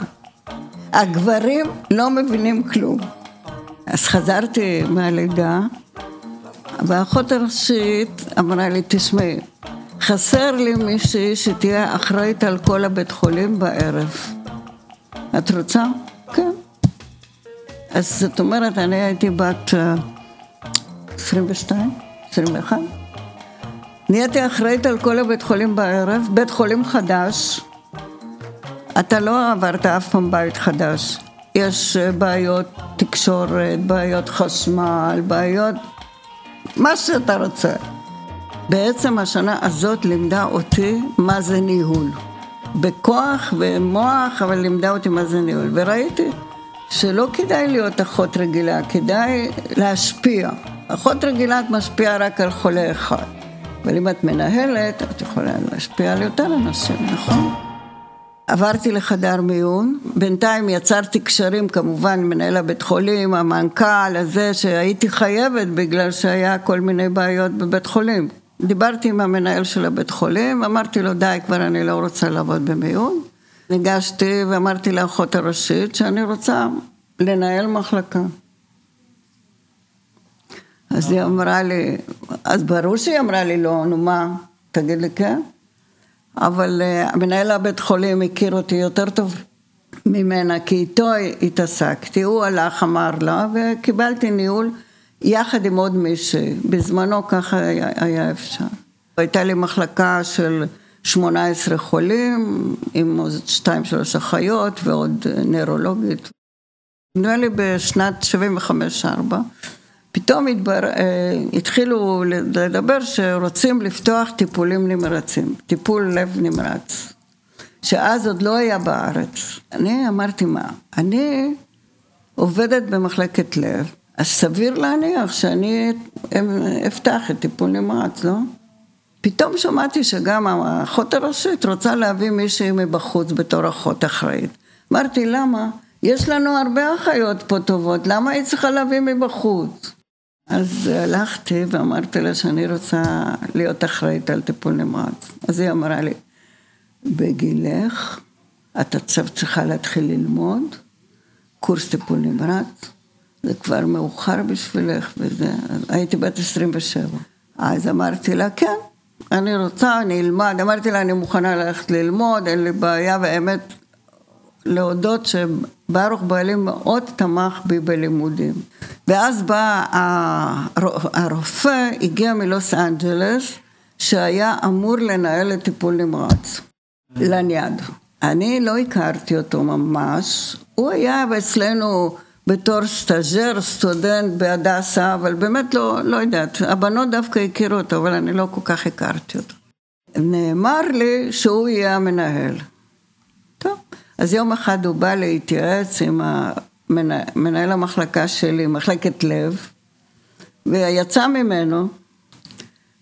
הגברים לא מבינים כלום. אז חזרתי מהלידה, והאחות הראשית אמרה לי, תשמעי, חסר לי מישהי שתהיה אחראית על כל הבית חולים בערב. את רוצה? כן. אז זאת אומרת, אני הייתי בת 22, אה, 21. נהייתי אחראית על כל הבית חולים בערב, בית חולים חדש. אתה לא עברת אף פעם בית חדש. יש אה, בעיות תקשורת, בעיות חשמל, בעיות... מה שאתה רוצה. בעצם השנה הזאת לימדה אותי מה זה ניהול. בכוח ומוח, אבל לימדה אותי מה זה ניהול. וראיתי שלא כדאי להיות אחות רגילה, כדאי להשפיע. אחות רגילה את משפיעה רק על חולה אחד. אבל אם את מנהלת, את יכולה להשפיע על יותר אנשים, נכון? עברתי לחדר מיון, בינתיים יצרתי קשרים כמובן מנהל הבית חולים, המנכ"ל, הזה שהייתי חייבת בגלל שהיה כל מיני בעיות בבית חולים. דיברתי עם המנהל של הבית חולים, אמרתי לו די כבר אני לא רוצה לעבוד במיון. ניגשתי ואמרתי לאחות הראשית שאני רוצה לנהל מחלקה. אז היא אמרה לי, אז ברור שהיא אמרה לי לא, נו מה, תגיד לי כן. אבל uh, מנהל הבית חולים הכיר אותי יותר טוב ממנה, כי איתו התעסקתי, הוא הלך, אמר לה, וקיבלתי ניהול יחד עם עוד מישהי, בזמנו ככה היה, היה אפשר. הייתה לי מחלקה של 18 חולים, עם עוד שתיים שלוש אחיות ועוד נוירולוגית. נראה לי בשנת 75-4, פתאום התבר... אה, התחילו לדבר שרוצים לפתוח טיפולים נמרצים, טיפול לב נמרץ, שאז עוד לא היה בארץ. אני אמרתי מה, אני עובדת במחלקת לב, אז סביר להניח שאני אפתח את טיפול נמרץ, לא? פתאום שמעתי שגם האחות הראשית רוצה להביא מישהי מבחוץ בתור אחות אחראית. אמרתי, למה? יש לנו הרבה אחיות פה טובות, למה היא צריכה להביא מבחוץ? אז הלכתי ואמרתי לה שאני רוצה להיות אחראית על טיפול נמרץ. אז היא אמרה לי, בגילך, את עכשיו צריכה להתחיל ללמוד קורס טיפול נמרץ, זה כבר מאוחר בשבילך וזה, הייתי בת 27. אז אמרתי לה, כן, אני רוצה, אני אלמד, אמרתי לה, אני מוכנה ללכת ללמוד, אין לי בעיה, והאמת, להודות שברוך בעלי מאוד תמך בי בלימודים. ואז בא הרופא, הגיע מלוס אנג'לס, שהיה אמור לנהל את טיפול נמרץ, לניאדו. אני לא הכרתי אותו ממש, הוא היה אצלנו בתור סטאז'ר, סטודנט בהדסה, אבל באמת לא, לא יודעת, הבנות דווקא הכירו אותו, אבל אני לא כל כך הכרתי אותו. נאמר לי שהוא יהיה המנהל. אז יום אחד הוא בא להתייעץ עם מנהל המחלקה שלי, מחלקת לב, ויצא ממנו,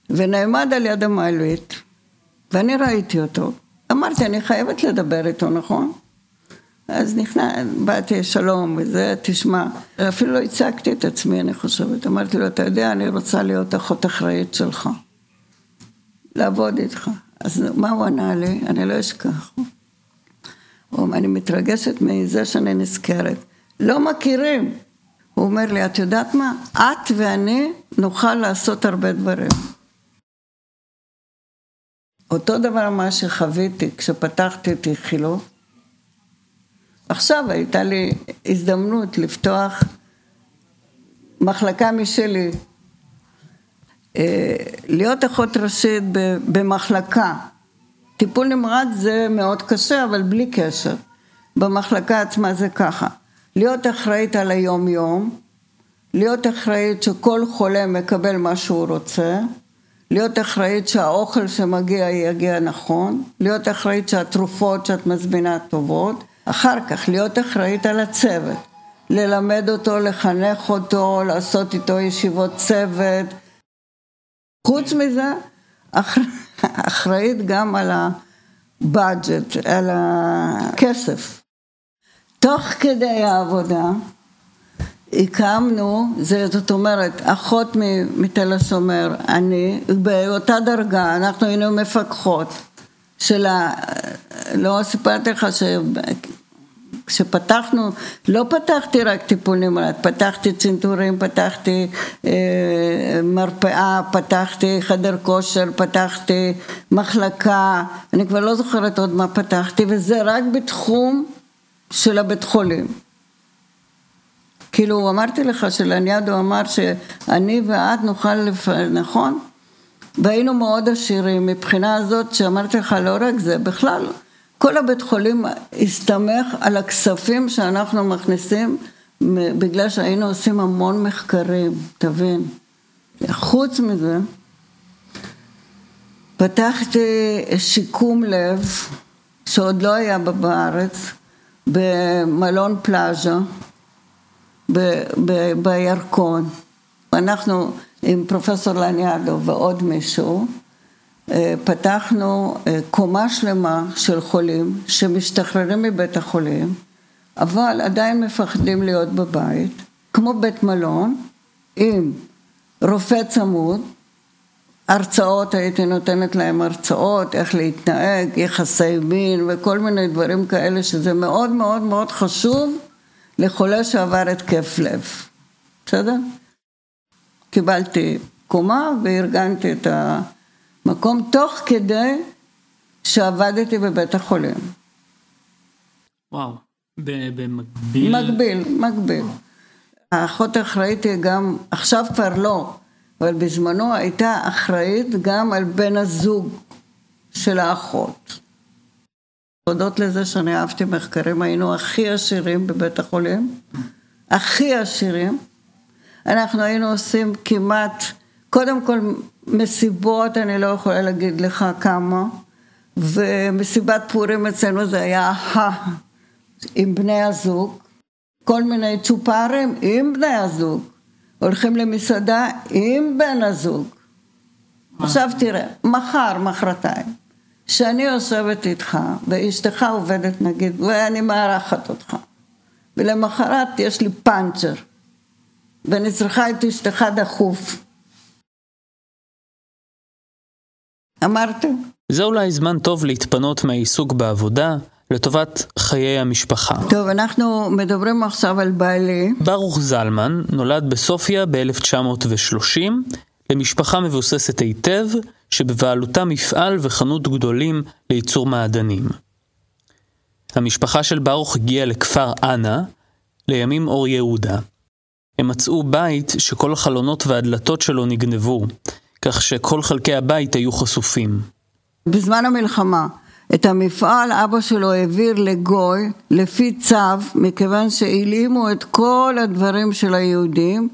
ונעמד על יד המעלית, ואני ראיתי אותו. אמרתי, אני חייבת לדבר איתו, נכון? אז נכנס, באתי שלום וזה, תשמע, אפילו לא הצגתי את עצמי, אני חושבת. אמרתי לו, אתה יודע, אני רוצה להיות אחות אחראית שלך. לעבוד איתך. אז מה הוא ענה לי? אני לא אשכח. אני מתרגשת מזה שאני נזכרת. לא מכירים. הוא אומר לי, את יודעת מה? את ואני נוכל לעשות הרבה דברים. אותו דבר מה שחוויתי כשפתחתי את איכילוב, עכשיו הייתה לי הזדמנות לפתוח מחלקה משלי, אה, להיות אחות ראשית במחלקה. טיפול נמרץ זה מאוד קשה, אבל בלי קשר. במחלקה עצמה זה ככה. להיות אחראית על היום-יום, להיות אחראית שכל חולה מקבל מה שהוא רוצה, להיות אחראית שהאוכל שמגיע יגיע נכון, להיות אחראית שהתרופות שאת מזמינה טובות, אחר כך להיות אחראית על הצוות, ללמד אותו, לחנך אותו, לעשות איתו ישיבות צוות. חוץ מזה, אחראית גם על הבאג'ט, על הכסף. תוך כדי העבודה הקמנו, זאת אומרת, אחות מתל השומר, אני, באותה דרגה, אנחנו היינו מפקחות של ה... לא סיפרתי לך. כשפתחנו, לא פתחתי רק טיפול נמרץ, פתחתי צנתורים, פתחתי אה, מרפאה, פתחתי חדר כושר, פתחתי מחלקה, אני כבר לא זוכרת עוד מה פתחתי, וזה רק בתחום של הבית חולים. כאילו, אמרתי לך שלניאדו אמר שאני ואת נוכל, לפ... נכון? והיינו מאוד עשירים מבחינה הזאת שאמרתי לך לא רק זה, בכלל כל הבית חולים הסתמך על הכספים שאנחנו מכניסים בגלל שהיינו עושים המון מחקרים, תבין. חוץ מזה, פתחתי שיקום לב שעוד לא היה בארץ, במלון פלאז'ה, בירקון. אנחנו עם פרופסור לניאדו ועוד מישהו, פתחנו אה, קומה שלמה של חולים שמשתחררים מבית החולים, אבל עדיין מפחדים להיות בבית, כמו בית מלון, עם רופא צמוד, הרצאות, הייתי נותנת להם הרצאות, איך להתנהג, יחסי מין וכל מיני דברים כאלה, שזה מאוד מאוד מאוד חשוב לחולה שעבר התקף לב, בסדר? קיבלתי קומה וארגנתי את המקום תוך כדי שעבדתי בבית החולים. וואו, במקביל? מקביל, מקביל. האחות האחראית היא גם, עכשיו כבר לא, אבל בזמנו הייתה אחראית גם על בן הזוג של האחות. תודות לזה שאני אהבתי מחקרים, היינו הכי עשירים בבית החולים, הכי עשירים. אנחנו היינו עושים כמעט, קודם כל מסיבות, אני לא יכולה להגיד לך כמה, ומסיבת פורים אצלנו זה היה ה... עם בני הזוג, כל מיני צ'ופרים עם בני הזוג, הולכים למסעדה עם בן הזוג. עכשיו תראה, מחר, מחרתיים, שאני יושבת איתך ואשתך עובדת נגיד, ואני מארחת אותך, ולמחרת יש לי פאנצ'ר. ואני צריכה את אשתך דחוף. אמרתם? זה אולי זמן טוב להתפנות מהעיסוק בעבודה לטובת חיי המשפחה. טוב, אנחנו מדברים עכשיו על בעלי. ברוך זלמן נולד בסופיה ב-1930 למשפחה מבוססת היטב, שבבעלותה מפעל וחנות גדולים לייצור מעדנים. המשפחה של ברוך הגיעה לכפר אנה, לימים אור יהודה. הם מצאו בית שכל החלונות והדלתות שלו נגנבו, כך שכל חלקי הבית היו חשופים. בזמן המלחמה, את המפעל אבא שלו העביר לגוי לפי צו, מכיוון שהלאימו את כל הדברים של היהודים.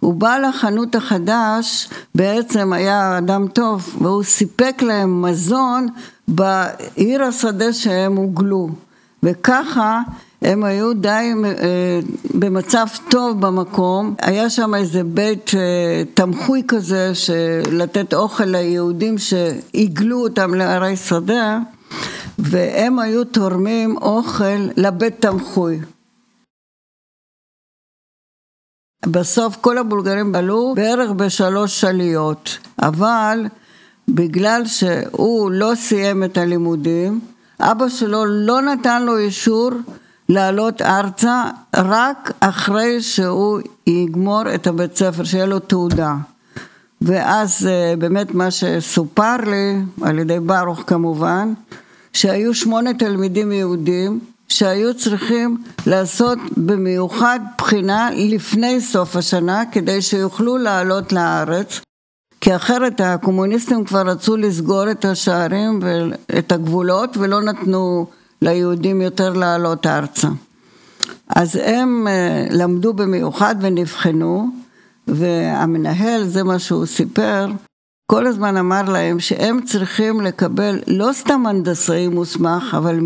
הוא בא לחנות החדש, בעצם היה אדם טוב, והוא סיפק להם מזון בעיר השדה שהם הוגלו. וככה הם היו די אה, במצב טוב במקום, היה שם איזה בית אה, תמחוי כזה, לתת אוכל ליהודים שהגלו אותם לערי שדה, והם היו תורמים אוכל לבית תמחוי. בסוף כל הבולגרים עלו בערך בשלוש שליות, אבל בגלל שהוא לא סיים את הלימודים, אבא שלו לא נתן לו אישור לעלות ארצה רק אחרי שהוא יגמור את הבית ספר, שיהיה לו תעודה. ואז אה, באמת מה שסופר לי, על ידי ברוך כמובן, שהיו שמונה תלמידים יהודים שהיו צריכים לעשות במיוחד בחינה לפני סוף השנה כדי שיוכלו לעלות לארץ כי אחרת הקומוניסטים כבר רצו לסגור את השערים ואת הגבולות ולא נתנו ליהודים יותר לעלות ארצה. אז הם אה, למדו במיוחד ונבחנו והמנהל, זה מה שהוא סיפר, כל הזמן אמר להם שהם צריכים לקבל לא סתם הנדסאי מוסמך, אבל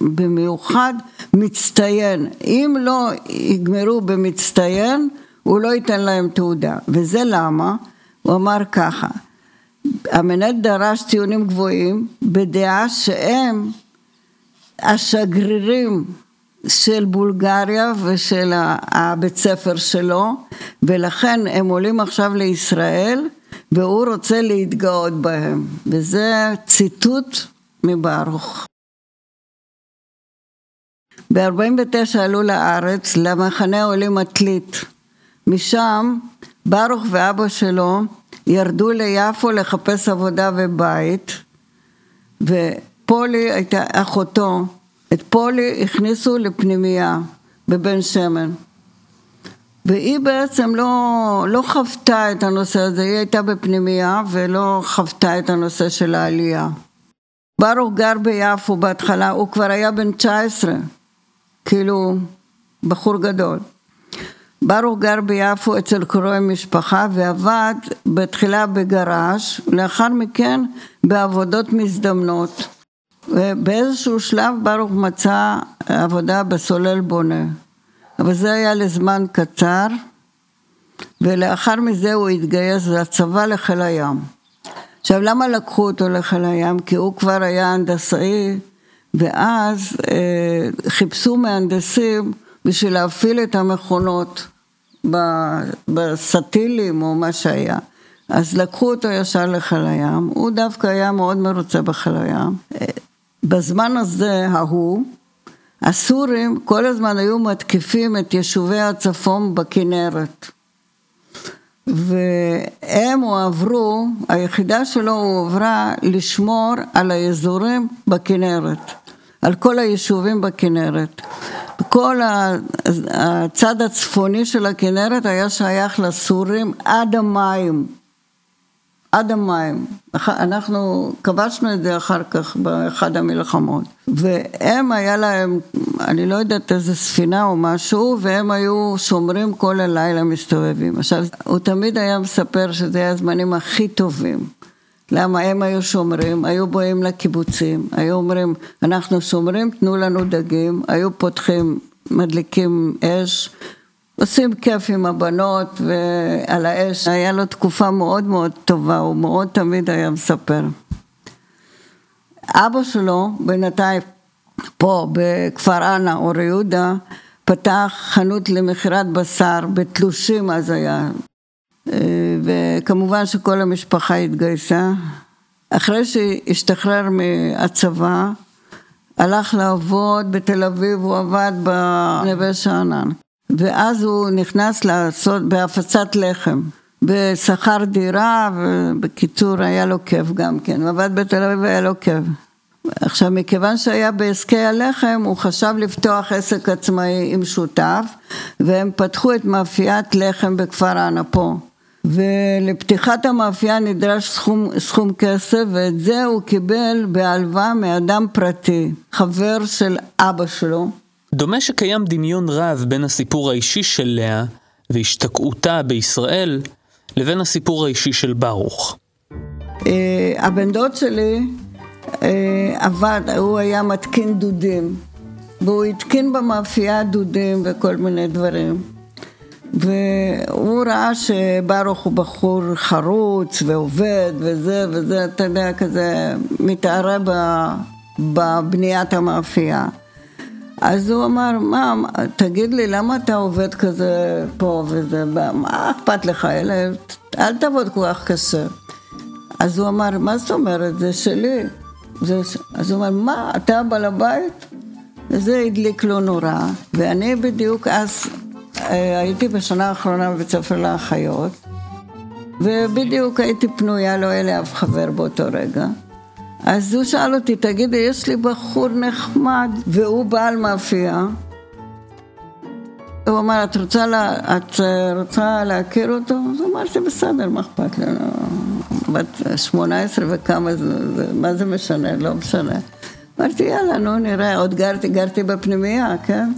במיוחד מצטיין. אם לא יגמרו במצטיין, הוא לא ייתן להם תעודה. וזה למה? הוא אמר ככה, המנהל דרש ציונים גבוהים בדעה שהם השגרירים של בולגריה ושל הבית ספר שלו ולכן הם עולים עכשיו לישראל והוא רוצה להתגאות בהם וזה ציטוט מברוך. ב-49 עלו לארץ למחנה העולים עתלית משם ברוך ואבא שלו ירדו ליפו לחפש עבודה ובית ופולי הייתה אחותו את פולי הכניסו לפנימייה בבן שמן. והיא בעצם לא, לא חוותה את הנושא הזה, היא הייתה בפנימייה ולא חוותה את הנושא של העלייה. ברוך גר ביפו בהתחלה, הוא כבר היה בן 19, כאילו בחור גדול. ברוך גר ביפו אצל קרואי משפחה ועבד בתחילה בגראז', לאחר מכן בעבודות מזדמנות. ובאיזשהו שלב ברוך מצא עבודה בסולל בונה, אבל זה היה לזמן קצר, ולאחר מזה הוא התגייס לצבא לחיל הים. עכשיו למה לקחו אותו לחיל הים? כי הוא כבר היה הנדסאי, ואז אה, חיפשו מהנדסים בשביל להפעיל את המכונות בסטילים או מה שהיה. אז לקחו אותו ישר לחיל הים, הוא דווקא היה מאוד מרוצה בחיל הים. בזמן הזה, ההוא, הסורים כל הזמן היו מתקיפים את יישובי הצפון בכנרת. והם הועברו, היחידה שלו הועברה לשמור על האזורים בכנרת, על כל היישובים בכנרת. כל הצד הצפוני של הכנרת היה שייך לסורים עד המים. עד המים. אנחנו כבשנו את זה אחר כך באחד המלחמות. והם היה להם, אני לא יודעת איזה ספינה או משהו, והם היו שומרים כל הלילה מסתובבים. עכשיו, הוא תמיד היה מספר שזה היה הזמנים הכי טובים. למה הם היו שומרים, היו באים לקיבוצים, היו אומרים, אנחנו שומרים, תנו לנו דגים, היו פותחים, מדליקים אש, עושים כיף עם הבנות ועל האש, היה לו תקופה מאוד מאוד טובה, הוא מאוד תמיד היה מספר. אבא שלו בינתיים פה בכפר אנה, אור יהודה, פתח חנות למכירת בשר בתלושים אז היה, וכמובן שכל המשפחה התגייסה. אחרי שהשתחרר מהצבא, הלך לעבוד בתל אביב, הוא עבד בנווה שאנן. ואז הוא נכנס לעשות בהפצת לחם, בשכר דירה, ובקיצור היה לו כיף גם כן, הוא עבד בתל אביב והיה לו כיף. עכשיו, מכיוון שהיה בעסקי הלחם, הוא חשב לפתוח עסק עצמאי עם שותף, והם פתחו את מאפיית לחם בכפר האנפו. ולפתיחת המאפייה נדרש סכום, סכום כסף, ואת זה הוא קיבל בהלוואה מאדם פרטי, חבר של אבא שלו. דומה שקיים דמיון רב בין הסיפור האישי של לאה והשתקעותה בישראל לבין הסיפור האישי של ברוך. אה, הבן דוד שלי אה, עבד, הוא היה מתקין דודים, והוא התקין במאפייה דודים וכל מיני דברים. והוא ראה שברוך הוא בחור חרוץ ועובד וזה וזה, אתה יודע, כזה מתערה בבניית המאפייה. אז הוא אמר, מה, תגיד לי, למה אתה עובד כזה פה וזה, מה אכפת לך, אלה, אל תעבוד כל כך קשה. אז הוא אמר, מה זאת אומרת, זה שלי. זה, אז הוא אמר, מה, אתה בעל הבית? וזה הדליק לו נורא, ואני בדיוק אז אה, הייתי בשנה האחרונה בבית ספר לאחיות, ובדיוק הייתי פנויה, לא היה לי אף חבר באותו רגע. אז הוא שאל אותי, תגידי, יש לי בחור נחמד, והוא בעל מאפייה. הוא אמר, את רוצה, לה, את רוצה להכיר אותו? אז אמרתי, בסדר, מה אכפת לנו? בת 18 וכמה זה, מה זה משנה? לא משנה. אמרתי, יאללה, נו, נראה, עוד גרתי, גרתי בפנימייה, כן?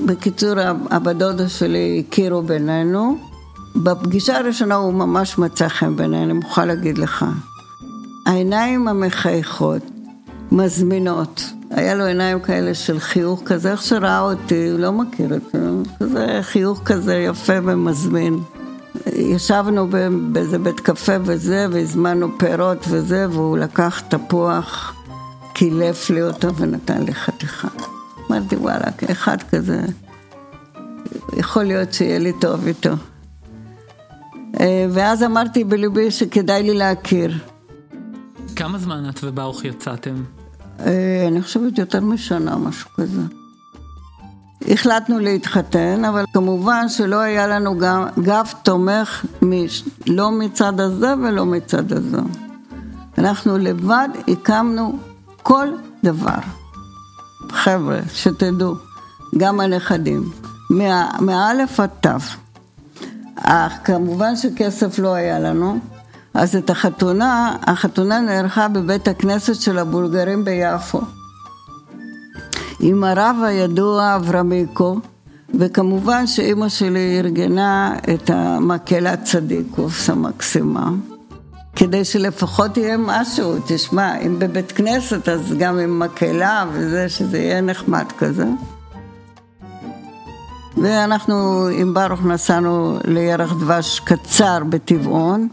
בקיצור, אבא דודה שלי הכירו בינינו. בפגישה הראשונה הוא ממש מצא חן בעיניי, אני מוכרחה להגיד לך. העיניים המחייכות, מזמינות. היה לו עיניים כאלה של חיוך כזה, איך שראה אותי, הוא לא מכיר את זה, כזה חיוך כזה יפה ומזמין. ישבנו באיזה בית קפה וזה, והזמנו פירות וזה, והוא לקח תפוח, קילף לי אותו ונתן לי חתיכה. אמרתי, וואלה, אחד כזה, יכול להיות שיהיה לי טוב איתו. אה, ואז אמרתי בליבי שכדאי לי להכיר. כמה זמן את וברוך יצאתם? אה, אני חושבת יותר משנה, משהו כזה. החלטנו להתחתן, אבל כמובן שלא היה לנו גם גב תומך לא מצד הזה ולא מצד הזה. אנחנו לבד הקמנו כל דבר. חבר'ה, שתדעו, גם הנכדים, מאלף עד תו. אך כמובן שכסף לא היה לנו, אז את החתונה, החתונה נערכה בבית הכנסת של הבולגרים ביפו. עם הרב הידוע אברמיקו, וכמובן שאימא שלי ארגנה את המקהלת צדיקוס המקסימה. כדי שלפחות יהיה משהו, תשמע, אם בבית כנסת אז גם עם מקהלה וזה, שזה יהיה נחמד כזה. ואנחנו עם ברוך נסענו לירח דבש קצר בטבעון.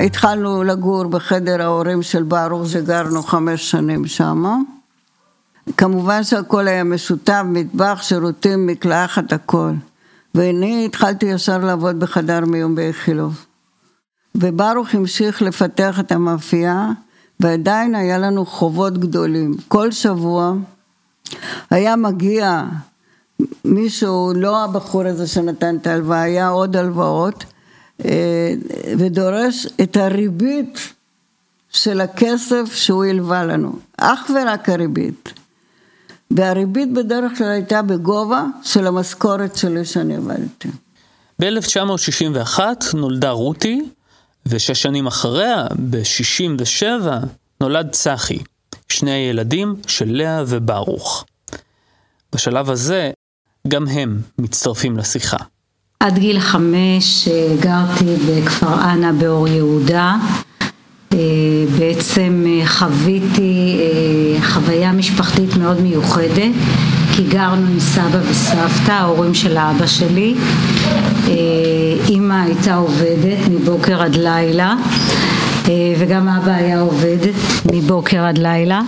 התחלנו לגור בחדר ההורים של ברוך, שגרנו חמש שנים שם. כמובן שהכל היה משותף, מטבח, שירותים, מקלחת, הכל. ואני התחלתי ישר לעבוד בחדר מיון באיכילוב. וברוך המשיך לפתח את המאפייה, ועדיין היה לנו חובות גדולים. כל שבוע היה מגיע מישהו, לא הבחור הזה שנתן את ההלוואה, היה עוד הלוואות, ודורש את הריבית של הכסף שהוא הלווה לנו, אך ורק הריבית. והריבית בדרך כלל הייתה בגובה של המשכורת שלי שאני עבדתי. ב-1961 נולדה רותי, ושש שנים אחריה, ב-67, נולד צחי, שני הילדים של לאה וברוך. בשלב הזה, גם הם מצטרפים לשיחה. עד גיל חמש אה, גרתי בכפר אנה באור יהודה. אה, בעצם אה, חוויתי חוויה משפחתית מאוד מיוחדת. כי גרנו עם סבא וסבתא, ההורים של האבא שלי. אימא הייתה עובדת מבוקר עד לילה, וגם אבא היה עובד מבוקר עד לילה.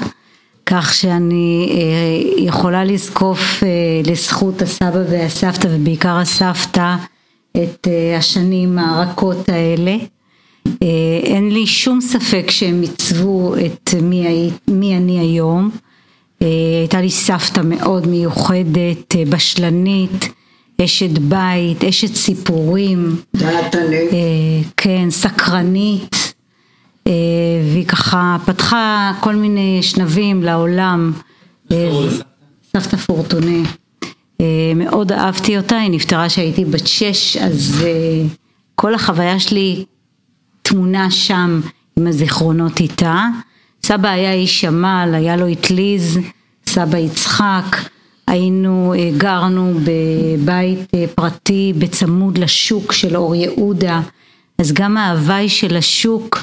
כך שאני אה, יכולה לזקוף לזכות הסבא והסבתא ובעיקר הסבתא את השנים הרכות האלה. אין לי שום ספק שהם עיצבו את מי, מי אני היום. אה, הייתה לי סבתא מאוד מיוחדת, אה, בשלנית, אשת בית, אשת סיפורים, דעתנית, אה, כן, סקרנית, והיא ככה פתחה כל מיני שנבים לעולם. סבתא פורטוני. מאוד אהבתי אותה, היא נפטרה כשהייתי בת שש, אז כל החוויה שלי תמונה שם עם הזיכרונות איתה. סבא היה איש עמל, היה לו אטליז, סבא יצחק, היינו, אה, גרנו בבית אה, פרטי בצמוד לשוק של אור יהודה, אז גם ההוואי של השוק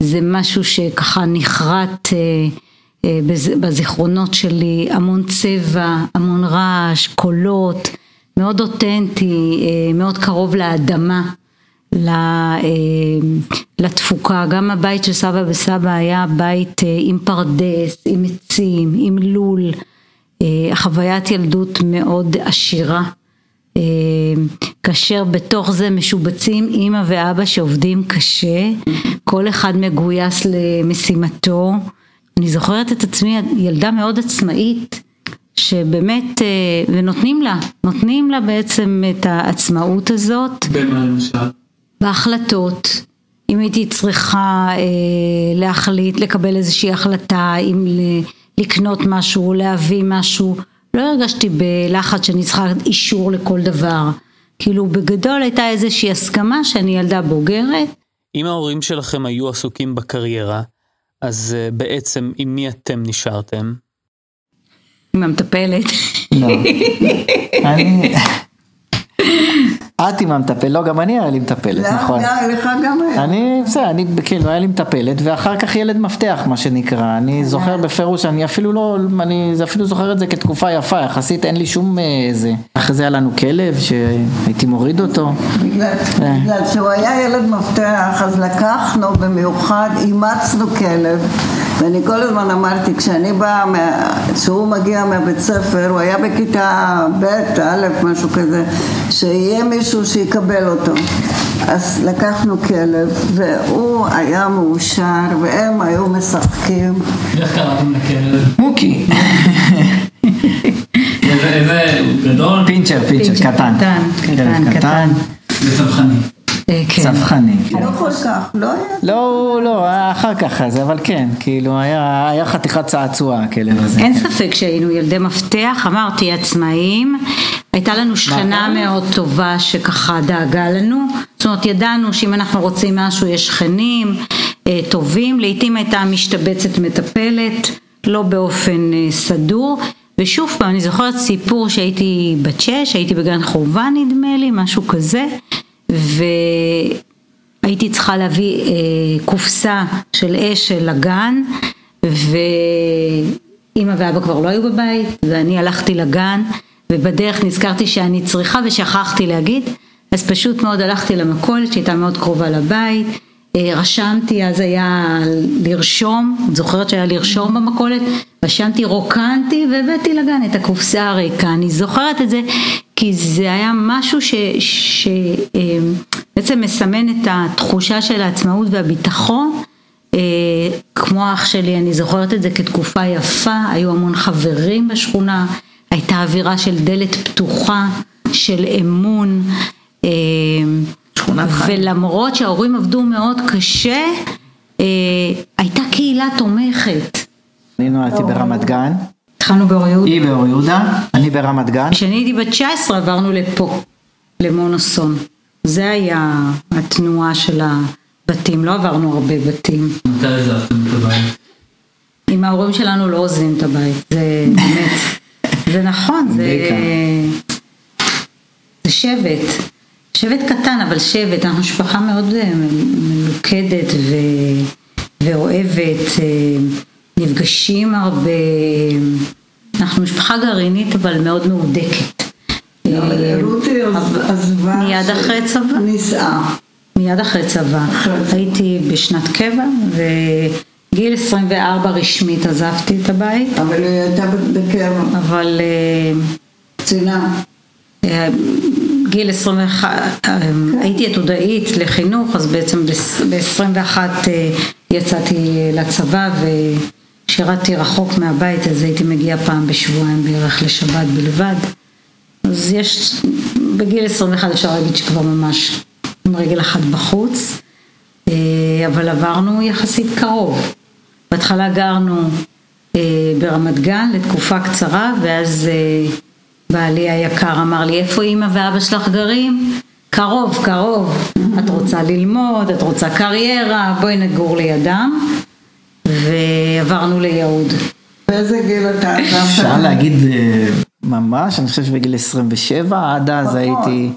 זה משהו שככה נחרט אה, בזיכרונות שלי, המון צבע, המון רעש, קולות, מאוד אותנטי, מאוד קרוב לאדמה. אה, לתפוקה, גם הבית של סבא וסבא היה בית אה, עם פרדס, עם עצים, עם לול, אה, חוויית ילדות מאוד עשירה, כאשר בתוך זה משובצים אימא ואבא שעובדים קשה, כל אחד מגויס למשימתו, אני זוכרת את עצמי ילדה מאוד עצמאית שבאמת, ונותנים לה, נותנים לה בעצם את העצמאות הזאת. במה למשל? בהחלטות, אם הייתי צריכה אה, להחליט, לקבל איזושהי החלטה, אם לקנות משהו, להביא משהו, לא הרגשתי בלחץ שאני צריכה אישור לכל דבר. כאילו בגדול הייתה איזושהי הסכמה שאני ילדה בוגרת. אם ההורים שלכם היו עסוקים בקריירה, אז uh, בעצם עם מי אתם נשארתם? עם המטפלת. לא. אני... את עם המטפלת, לא, גם אני היה לי מטפלת, נכון. לך גם היה. אני, בסדר, אני, כאילו, היה לי מטפלת, ואחר כך ילד מפתח, מה שנקרא. אני זוכר בפירוש, אני אפילו לא, אני אפילו זוכר את זה כתקופה יפה, יחסית אין לי שום איזה. אה, אחרי זה היה לנו כלב, שהייתי מוריד אותו. בגלל אה. שהוא היה ילד מפתח, אז לקחנו במיוחד, אימצנו כלב. ואני כל הזמן אמרתי, כשאני באה, כשהוא מגיע מהבית ספר, הוא היה בכיתה ב', א', משהו כזה, שיהיה מישהו שיקבל אותו. אז לקחנו כלב, והוא היה מאושר, והם היו משחקים. איך קראתם לכלב? מוקי. איזה גדול? פינצ'ר, פינצ'ר, קטן. קטן, קטן. וצווחני. אה, כן. צווחני. לא כל כך, לא היה. לא, לא, אחר כך אז, אבל כן, כאילו היה חתיכת צעצוע הכלב הזה. אין ספק שהיינו ילדי מפתח, אמרתי עצמאים, הייתה לנו שכנה מאוד טובה שככה דאגה לנו, זאת אומרת ידענו שאם אנחנו רוצים משהו יש שכנים אה, טובים, לעיתים הייתה משתבצת מטפלת, לא באופן אה, סדור. ושוב פעם, אני זוכרת סיפור שהייתי בת שש, הייתי בגן חובה נדמה לי, משהו כזה, והייתי צריכה להביא אה, קופסה של אשל לגן, ואימא ואבא כבר לא היו בבית, ואני הלכתי לגן, ובדרך נזכרתי שאני צריכה ושכחתי להגיד, אז פשוט מאוד הלכתי למכולת שהייתה מאוד קרובה לבית, אה, רשמתי, אז היה לרשום, את זוכרת שהיה לרשום במכולת? רשמתי, רוקנתי והבאתי לגן את הקופסה הריקה, אני זוכרת את זה כי זה היה משהו שבעצם אה, מסמן את התחושה של העצמאות והביטחון אה, כמו אח שלי, אני זוכרת את זה כתקופה יפה, היו המון חברים בשכונה, הייתה אווירה של דלת פתוחה, של אמון שכונת חיים. ולמרות שההורים עבדו מאוד קשה, אה, הייתה קהילה תומכת. אני נולדתי ברמת גן. התחלנו באור יהודה. היא באור יהודה, אני ברמת גן. כשאני הייתי בת 19 עברנו לפה, למונוסון. זה היה התנועה של הבתים, לא עברנו הרבה בתים. מתי עזבתם את הבית? עם ההורים שלנו לא עוזבים את הבית, זה באמת, זה נכון, זה, זה שבט. שבט קטן, אבל שבט, אנחנו משפחה מאוד אה, מלוכדת ו... ואוהבת, אה, נפגשים הרבה, אנחנו משפחה גרעינית אבל מאוד מהודקת. אה, רותי עזבה, מיד אחרי צבא, נישאה. מיד אחרי צבא, הייתי בשנת קבע וגיל 24 רשמית עזבתי את הבית. אבל היא הייתה בקבע. אבל... קצינה. גיל 21, הייתי עתודאית לחינוך, אז בעצם ב-21 אה, יצאתי לצבא ושירתתי רחוק מהבית, אז הייתי מגיעה פעם בשבועיים בערך לשבת בלבד. אז יש, בגיל 21 אפשר להגיד שכבר ממש עם רגל אחת בחוץ. אבל עברנו יחסית קרוב. בהתחלה גרנו ברמת גן לתקופה קצרה, ואז בעלי היקר אמר לי, איפה אימא ואבא שלך גרים? קרוב, קרוב. את רוצה ללמוד, את רוצה קריירה, בואי נגור לידם. ועברנו ליהוד. באיזה גיל אתה עזבת? אפשר להגיד אה, ממש, אני חושב שבגיל 27, עד אז הייתי...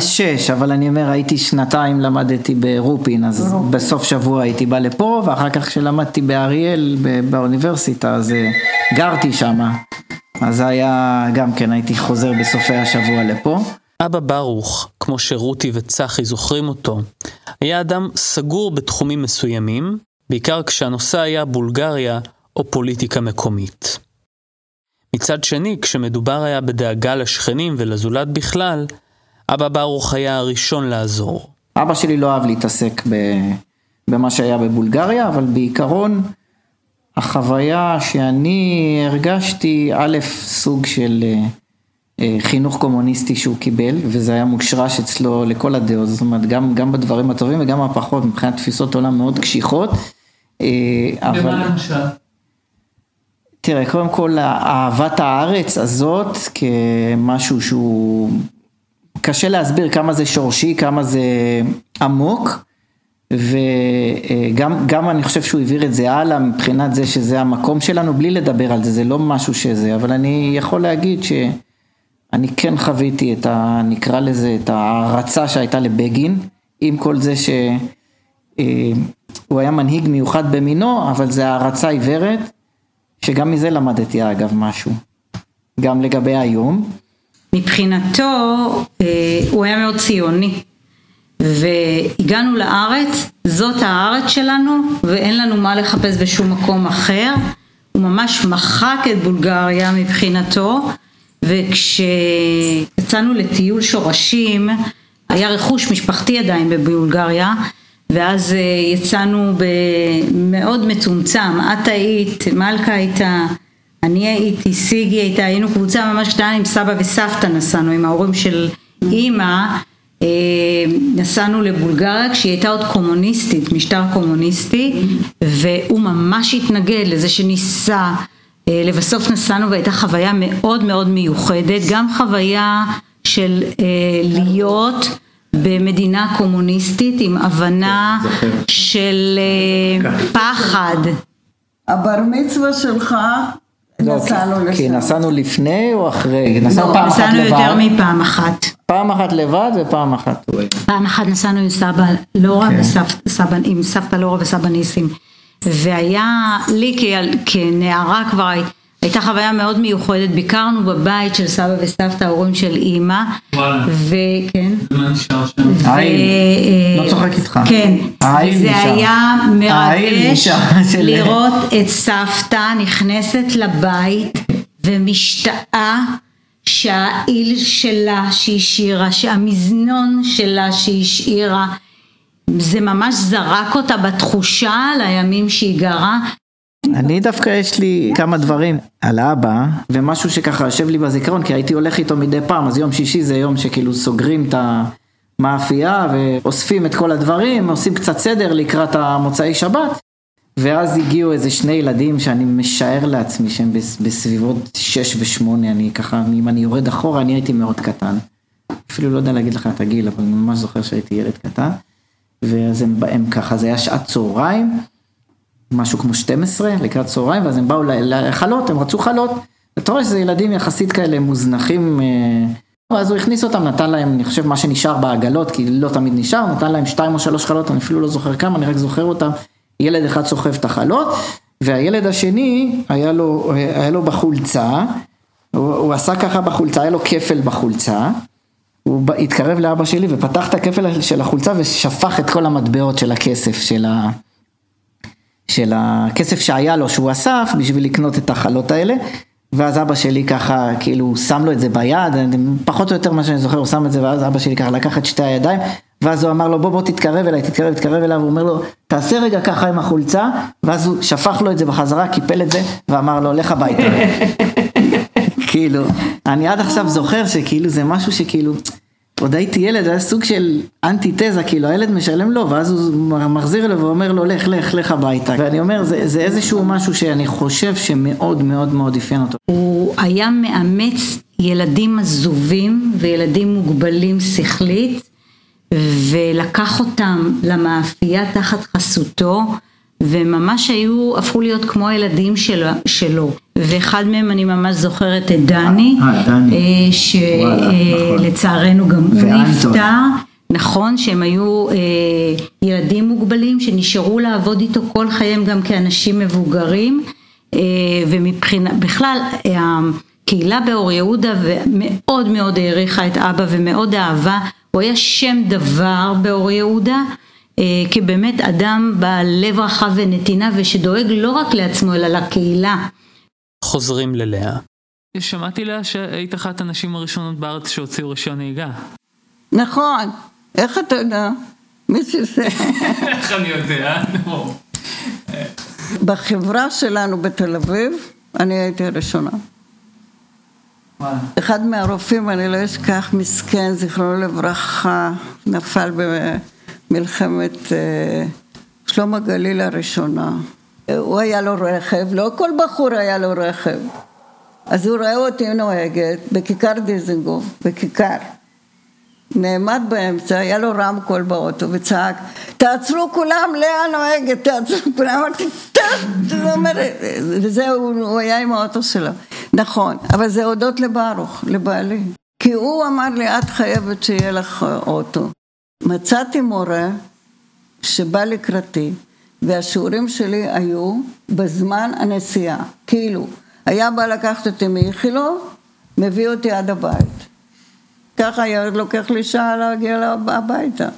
שש, אבל אני אומר, הייתי שנתיים למדתי ברופין, אז בסוף שבוע הייתי בא לפה, ואחר כך כשלמדתי באריאל, באוניברסיטה, אז אה, גרתי שם. אז היה, גם כן, הייתי חוזר בסופי השבוע לפה. אבא ברוך, כמו שרותי וצחי זוכרים אותו, היה אדם סגור בתחומים מסוימים, בעיקר כשהנושא היה בולגריה או פוליטיקה מקומית. מצד שני, כשמדובר היה בדאגה לשכנים ולזולת בכלל, אבא ברוך היה הראשון לעזור. אבא שלי לא אהב להתעסק במה שהיה בבולגריה, אבל בעיקרון החוויה שאני הרגשתי, א', סוג של אה, אה, חינוך קומוניסטי שהוא קיבל, וזה היה מושרש אצלו לכל הדעות, זאת אומרת, גם, גם בדברים הטובים וגם הפחות, מבחינת תפיסות עולם מאוד קשיחות. אה, אבל... במה למשל? תראה, קודם כל אהבת הארץ הזאת כמשהו שהוא קשה להסביר כמה זה שורשי, כמה זה עמוק, וגם אני חושב שהוא העביר את זה הלאה מבחינת זה שזה המקום שלנו, בלי לדבר על זה, זה לא משהו שזה, אבל אני יכול להגיד שאני כן חוויתי את ה... נקרא לזה, את ההערצה שהייתה לבגין, עם כל זה שהוא אה, היה מנהיג מיוחד במינו, אבל זה הערצה עיוורת, שגם מזה למדתי אגב משהו, גם לגבי היום. מבחינתו אה, הוא היה מאוד ציוני והגענו לארץ, זאת הארץ שלנו ואין לנו מה לחפש בשום מקום אחר. הוא ממש מחק את בולגריה מבחינתו וכשיצאנו לטיול שורשים היה רכוש משפחתי עדיין בבולגריה ואז אה, יצאנו במאוד מצומצם, את היית, מלכה הייתה אני הייתי, סיגי הייתה, היינו קבוצה ממש קטנה עם סבא וסבתא נסענו, עם ההורים של אימא, אה, נסענו לבולגריה כשהיא הייתה עוד קומוניסטית, משטר קומוניסטי, והוא ממש התנגד לזה שניסה, אה, לבסוף נסענו והייתה חוויה מאוד מאוד מיוחדת, גם חוויה של להיות במדינה קומוניסטית עם הבנה של פחד. הבר מצווה שלך לא, נסענו לשם. כי נסענו לפני או אחרי? נסענו לא, פעם אחת לבד. נסענו יותר מפעם אחת. פעם אחת לבד ופעם אחת. פעם אחת נסענו עם סבא לורה כן. וסבא, עם סבתא לורה וסבא ניסים. והיה לי כנערה כבר הייתה חוויה מאוד מיוחדת, ביקרנו בבית של סבא וסבתא, ההורים של אימא. וואלה. וכן. ומה נשאר שם? לא צוחק איתך. כן. וזה היה מרגש לראות את סבתא נכנסת לבית ומשתאה שהעיל שלה שהשאירה, שהמזנון שלה שהשאירה, זה ממש זרק אותה בתחושה לימים שהיא גרה. אני דווקא יש לי כמה דברים על האבא, ומשהו שככה יושב לי בזיכרון, כי הייתי הולך איתו מדי פעם, אז יום שישי זה יום שכאילו סוגרים את המאפייה ואוספים את כל הדברים, עושים קצת סדר לקראת המוצאי שבת, ואז הגיעו איזה שני ילדים שאני משער לעצמי שהם בסביבות 6 ו-8, אני ככה, אם אני יורד אחורה, אני הייתי מאוד קטן. אפילו לא יודע להגיד לך את הגיל, אבל אני ממש זוכר שהייתי ילד קטן. ואז הם, הם ככה, זה היה שעת צהריים. משהו כמו 12 לקראת צהריים, ואז הם באו לחלות, הם רצו חלות. אתה רואה שזה ילדים יחסית כאלה מוזנחים, אה, אז הוא הכניס אותם, נתן להם, אני חושב, מה שנשאר בעגלות, כי לא תמיד נשאר, נתן להם שתיים או שלוש חלות, אני אפילו לא זוכר כמה, אני רק זוכר אותם. ילד אחד סוחב את החלות, והילד השני, היה לו, היה לו בחולצה, הוא, הוא עשה ככה בחולצה, היה לו כפל בחולצה. הוא התקרב לאבא שלי ופתח את הכפל של החולצה ושפך את כל המטבעות של הכסף של ה... של הכסף שהיה לו שהוא אסף בשביל לקנות את החלות האלה. ואז אבא שלי ככה, כאילו, שם לו את זה ביד, פחות או יותר מה שאני זוכר, הוא שם את זה, ואז אבא שלי ככה לקח את שתי הידיים, ואז הוא אמר לו, בוא בוא תתקרב אליי, תתקרב, תתקרב אליו, הוא אומר לו, תעשה רגע ככה עם החולצה, ואז הוא שפך לו את זה בחזרה, קיפל את זה, ואמר לו, לך הביתה. כאילו, אני עד עכשיו זוכר שכאילו זה משהו שכאילו, עוד הייתי ילד, היה סוג של אנטיתזה, כאילו הילד משלם לו, ואז הוא מחזיר לו ואומר לו, לך, לך, לך הביתה. ואני אומר, זה, זה איזשהו משהו שאני חושב שמאוד מאוד מאוד אפיין אותו. הוא היה מאמץ ילדים עזובים וילדים מוגבלים שכלית, ולקח אותם למאפייה תחת חסותו, וממש היו, הפכו להיות כמו הילדים של, שלו. ואחד מהם אני ממש זוכרת את דני, אה, דני. אה, שלצערנו נכון. גם הוא. נפטר. נכון שהם היו אה, ילדים מוגבלים שנשארו לעבוד איתו כל חייהם גם כאנשים מבוגרים אה, ומבחינה, בכלל אה, הקהילה באור יהודה מאוד מאוד העריכה את אבא ומאוד אהבה, הוא היה שם דבר באור יהודה אה, כי באמת אדם בעל לב רחב ונתינה ושדואג לא רק לעצמו אלא לקהילה. חוזרים ללאה. שמעתי לאה שהיית אחת הנשים הראשונות בארץ שהוציאו רישיון נהיגה. נכון, איך אתה יודע? מי שזה... איך אני יודע? בחברה שלנו בתל אביב, אני הייתי הראשונה. אחד מהרופאים, אני לא אשכח, מסכן, זיכרונו לברכה, נפל במלחמת אה, שלום הגליל הראשונה. הוא היה לו רכב, לא כל בחור היה לו רכב. אז הוא ראה אותי נוהגת בכיכר דיזנגוף, בכיכר. נעמד באמצע, היה לו רמקול באוטו וצעק, תעצרו כולם, לאה נוהגת, תעצרו כולם, אמרתי, וזהו, הוא היה עם האוטו שלו. נכון, אבל זה הודות לברוך, לבעלי. כי הוא אמר לי, את חייבת שיהיה לך אוטו. מצאתי מורה שבא לקראתי, והשיעורים שלי היו בזמן הנסיעה, כאילו, היה בא לקחת אותי מאיכילוב, מביא אותי עד הבית. ככה היה לוקח לי שעה להגיע הביתה.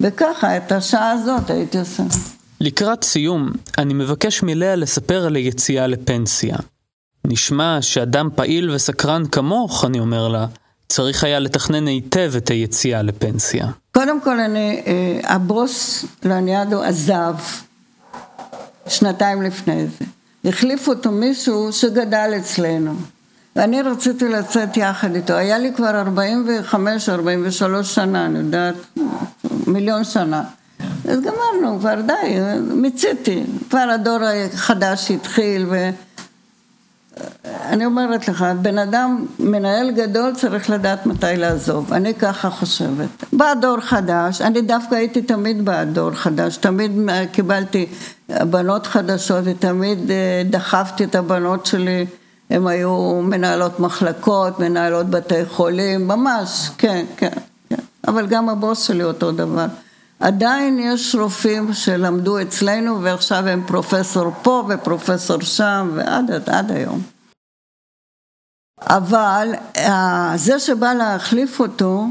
וככה, את השעה הזאת הייתי עושה. לקראת סיום, אני מבקש מלאה לספר על היציאה לפנסיה. נשמע שאדם פעיל וסקרן כמוך, אני אומר לה, צריך היה לתכנן היטב את היציאה לפנסיה. קודם כל, אני, אה, הבוס לניאדו עזב שנתיים לפני זה. החליף אותו מישהו שגדל אצלנו. ואני רציתי לצאת יחד איתו. היה לי כבר 45-43 שנה, אני יודעת, מיליון שנה. אז גמרנו, כבר די, מיציתי. כבר הדור החדש התחיל, ואני אומרת לך, בן אדם, מנהל גדול צריך לדעת מתי לעזוב. אני ככה חושבת. בא דור חדש, אני דווקא הייתי תמיד בעד דור חדש, תמיד קיבלתי בנות חדשות ותמיד אה, דחפתי את הבנות שלי. הן היו מנהלות מחלקות, מנהלות בתי חולים, ממש, כן, כן, כן. אבל גם הבוס שלי אותו דבר. עדיין יש רופאים שלמדו אצלנו ועכשיו הם פרופסור פה ופרופסור שם ועד עד היום. אבל זה שבא להחליף אותו,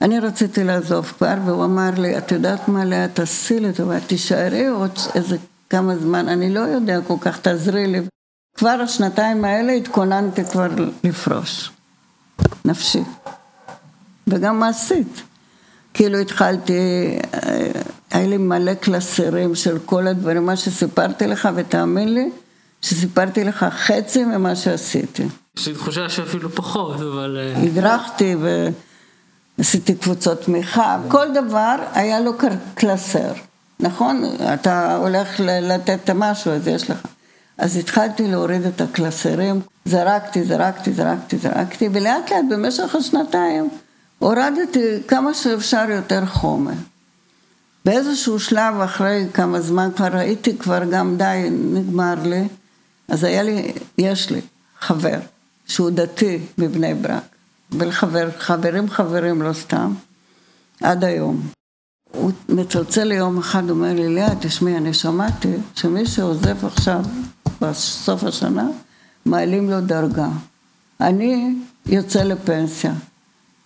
אני רציתי לעזוב כבר והוא אמר לי, את יודעת מה לאה, תעשי לי טובה, תישארי עוד איזה כמה זמן, אני לא יודע כל כך, תעזרי לי. כבר השנתיים האלה התכוננתי כבר לפרוש, נפשי, וגם מעשית. כאילו התחלתי, היה לי מלא קלסרים של כל הדברים, מה שסיפרתי לך, ותאמין לי, שסיפרתי לך חצי ממה שעשיתי. יש לי תחושה שאפילו פחות, אבל... הדרכתי ועשיתי קבוצות תמיכה, כל דבר היה לו קלסר, נכון? אתה הולך לתת משהו, אז יש לך. אז התחלתי להוריד את הקלסרים, זרקתי, זרקתי, זרקתי, זרקתי, ולאט לאט במשך השנתיים הורדתי כמה שאפשר יותר חומר. באיזשהו שלב אחרי כמה זמן כבר ראיתי כבר גם די נגמר לי, אז היה לי, יש לי חבר שהוא דתי מבני ברק, ולחבר, חברים חברים לא סתם, עד היום. הוא מצלצל לי יום אחד, אומר לי, לאה, תשמעי, אני שמעתי שמי שעוזב עכשיו בסוף השנה, מעלים לו דרגה. אני יוצא לפנסיה.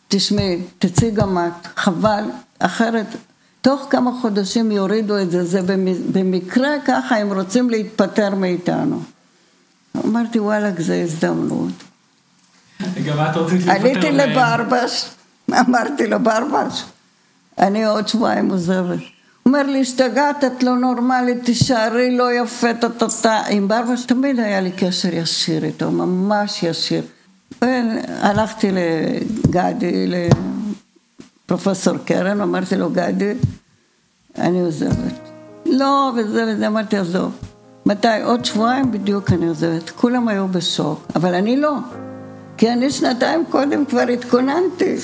תשמעי, תצאי גם את, חבל, אחרת, תוך כמה חודשים יורידו את זה, זה במקרה ככה הם רוצים להתפטר מאיתנו. אמרתי, וואלכ, זו הזדמנות. גם את רצית להיפטר עליתי לברבש, אמרתי לו, ברבש, אני עוד שבועיים עוזבת. אומר לי, השתגעת, את לא נורמלית, תישארי, לא יפה, טה-טה-טה. עם ברבש תמיד היה לי קשר ישיר איתו, ממש ישיר. הלכתי לגדי, פרופסור קרן, אמרתי לו, גדי, אני עוזבת. לא, וזה וזה, אמרתי, עזוב. מתי? עוד שבועיים בדיוק אני עוזבת. כולם היו בשוק, אבל אני לא. כי אני שנתיים קודם כבר התכוננתי.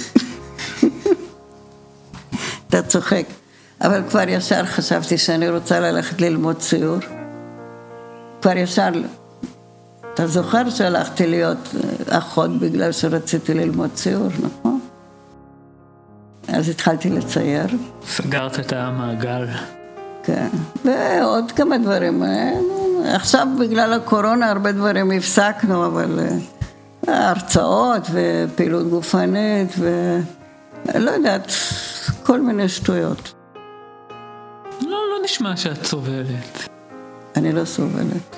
אתה צוחק. אבל כבר ישר חשבתי שאני רוצה ללכת ללמוד ציור. כבר ישר, אתה זוכר שהלכתי להיות אחות בגלל שרציתי ללמוד ציור, נכון? אז התחלתי לצייר. סגרת את המעגל. כן, ועוד כמה דברים. עכשיו בגלל הקורונה הרבה דברים הפסקנו, אבל אה, הרצאות ופעילות גופנית ולא יודעת, כל מיני שטויות. לא, לא נשמע שאת סובלת. אני לא סובלת.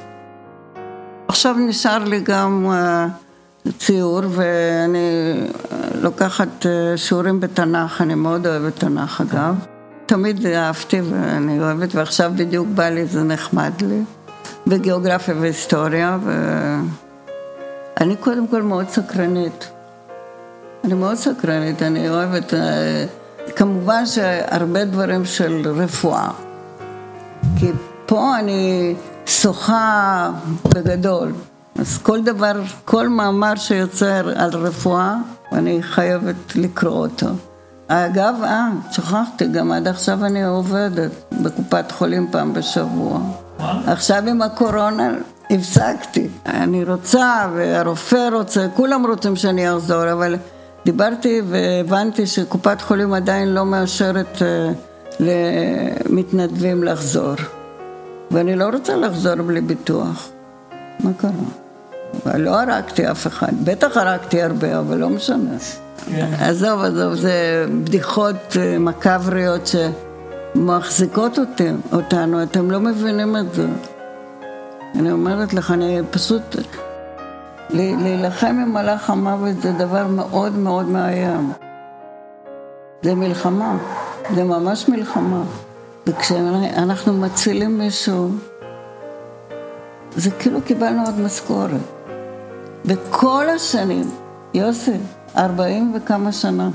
עכשיו נשאר לי גם uh, ציור ואני לוקחת uh, שיעורים בתנ"ך, אני מאוד אוהבת תנ"ך אגב. תמיד אהבתי ואני אוהבת, ועכשיו בדיוק בא לי, זה נחמד לי. וגיאוגרפיה והיסטוריה, ואני קודם כל מאוד סקרנית. אני מאוד סקרנית, אני אוהבת, אה, כמובן שהרבה דברים של רפואה. כי פה אני שוחה בגדול, אז כל דבר, כל מאמר שיוצר על רפואה, אני חייבת לקרוא אותו. אגב, אה, שכחתי, גם עד עכשיו אני עובדת בקופת חולים פעם בשבוע. עכשיו עם הקורונה הפסקתי. אני רוצה, והרופא רוצה, כולם רוצים שאני אחזור, אבל דיברתי והבנתי שקופת חולים עדיין לא מאשרת אה, למתנדבים לחזור. ואני לא רוצה לחזור בלי ביטוח. מה קרה? לא הרגתי אף אחד. בטח הרגתי הרבה, אבל לא משנה. כן. עזוב, עזוב, זה בדיחות אה, מקבריות שמחזיקות אותי, אותנו, אתם לא מבינים את זה. אני אומרת לך, אני פשוט... להילחם עם מלאך המוות זה דבר מאוד מאוד מאיים. זה מלחמה, זה ממש מלחמה. וכשאנחנו מצילים מישהו, זה כאילו קיבלנו עוד משכורת. בכל השנים, יוסי, ארבעים וכמה שנה.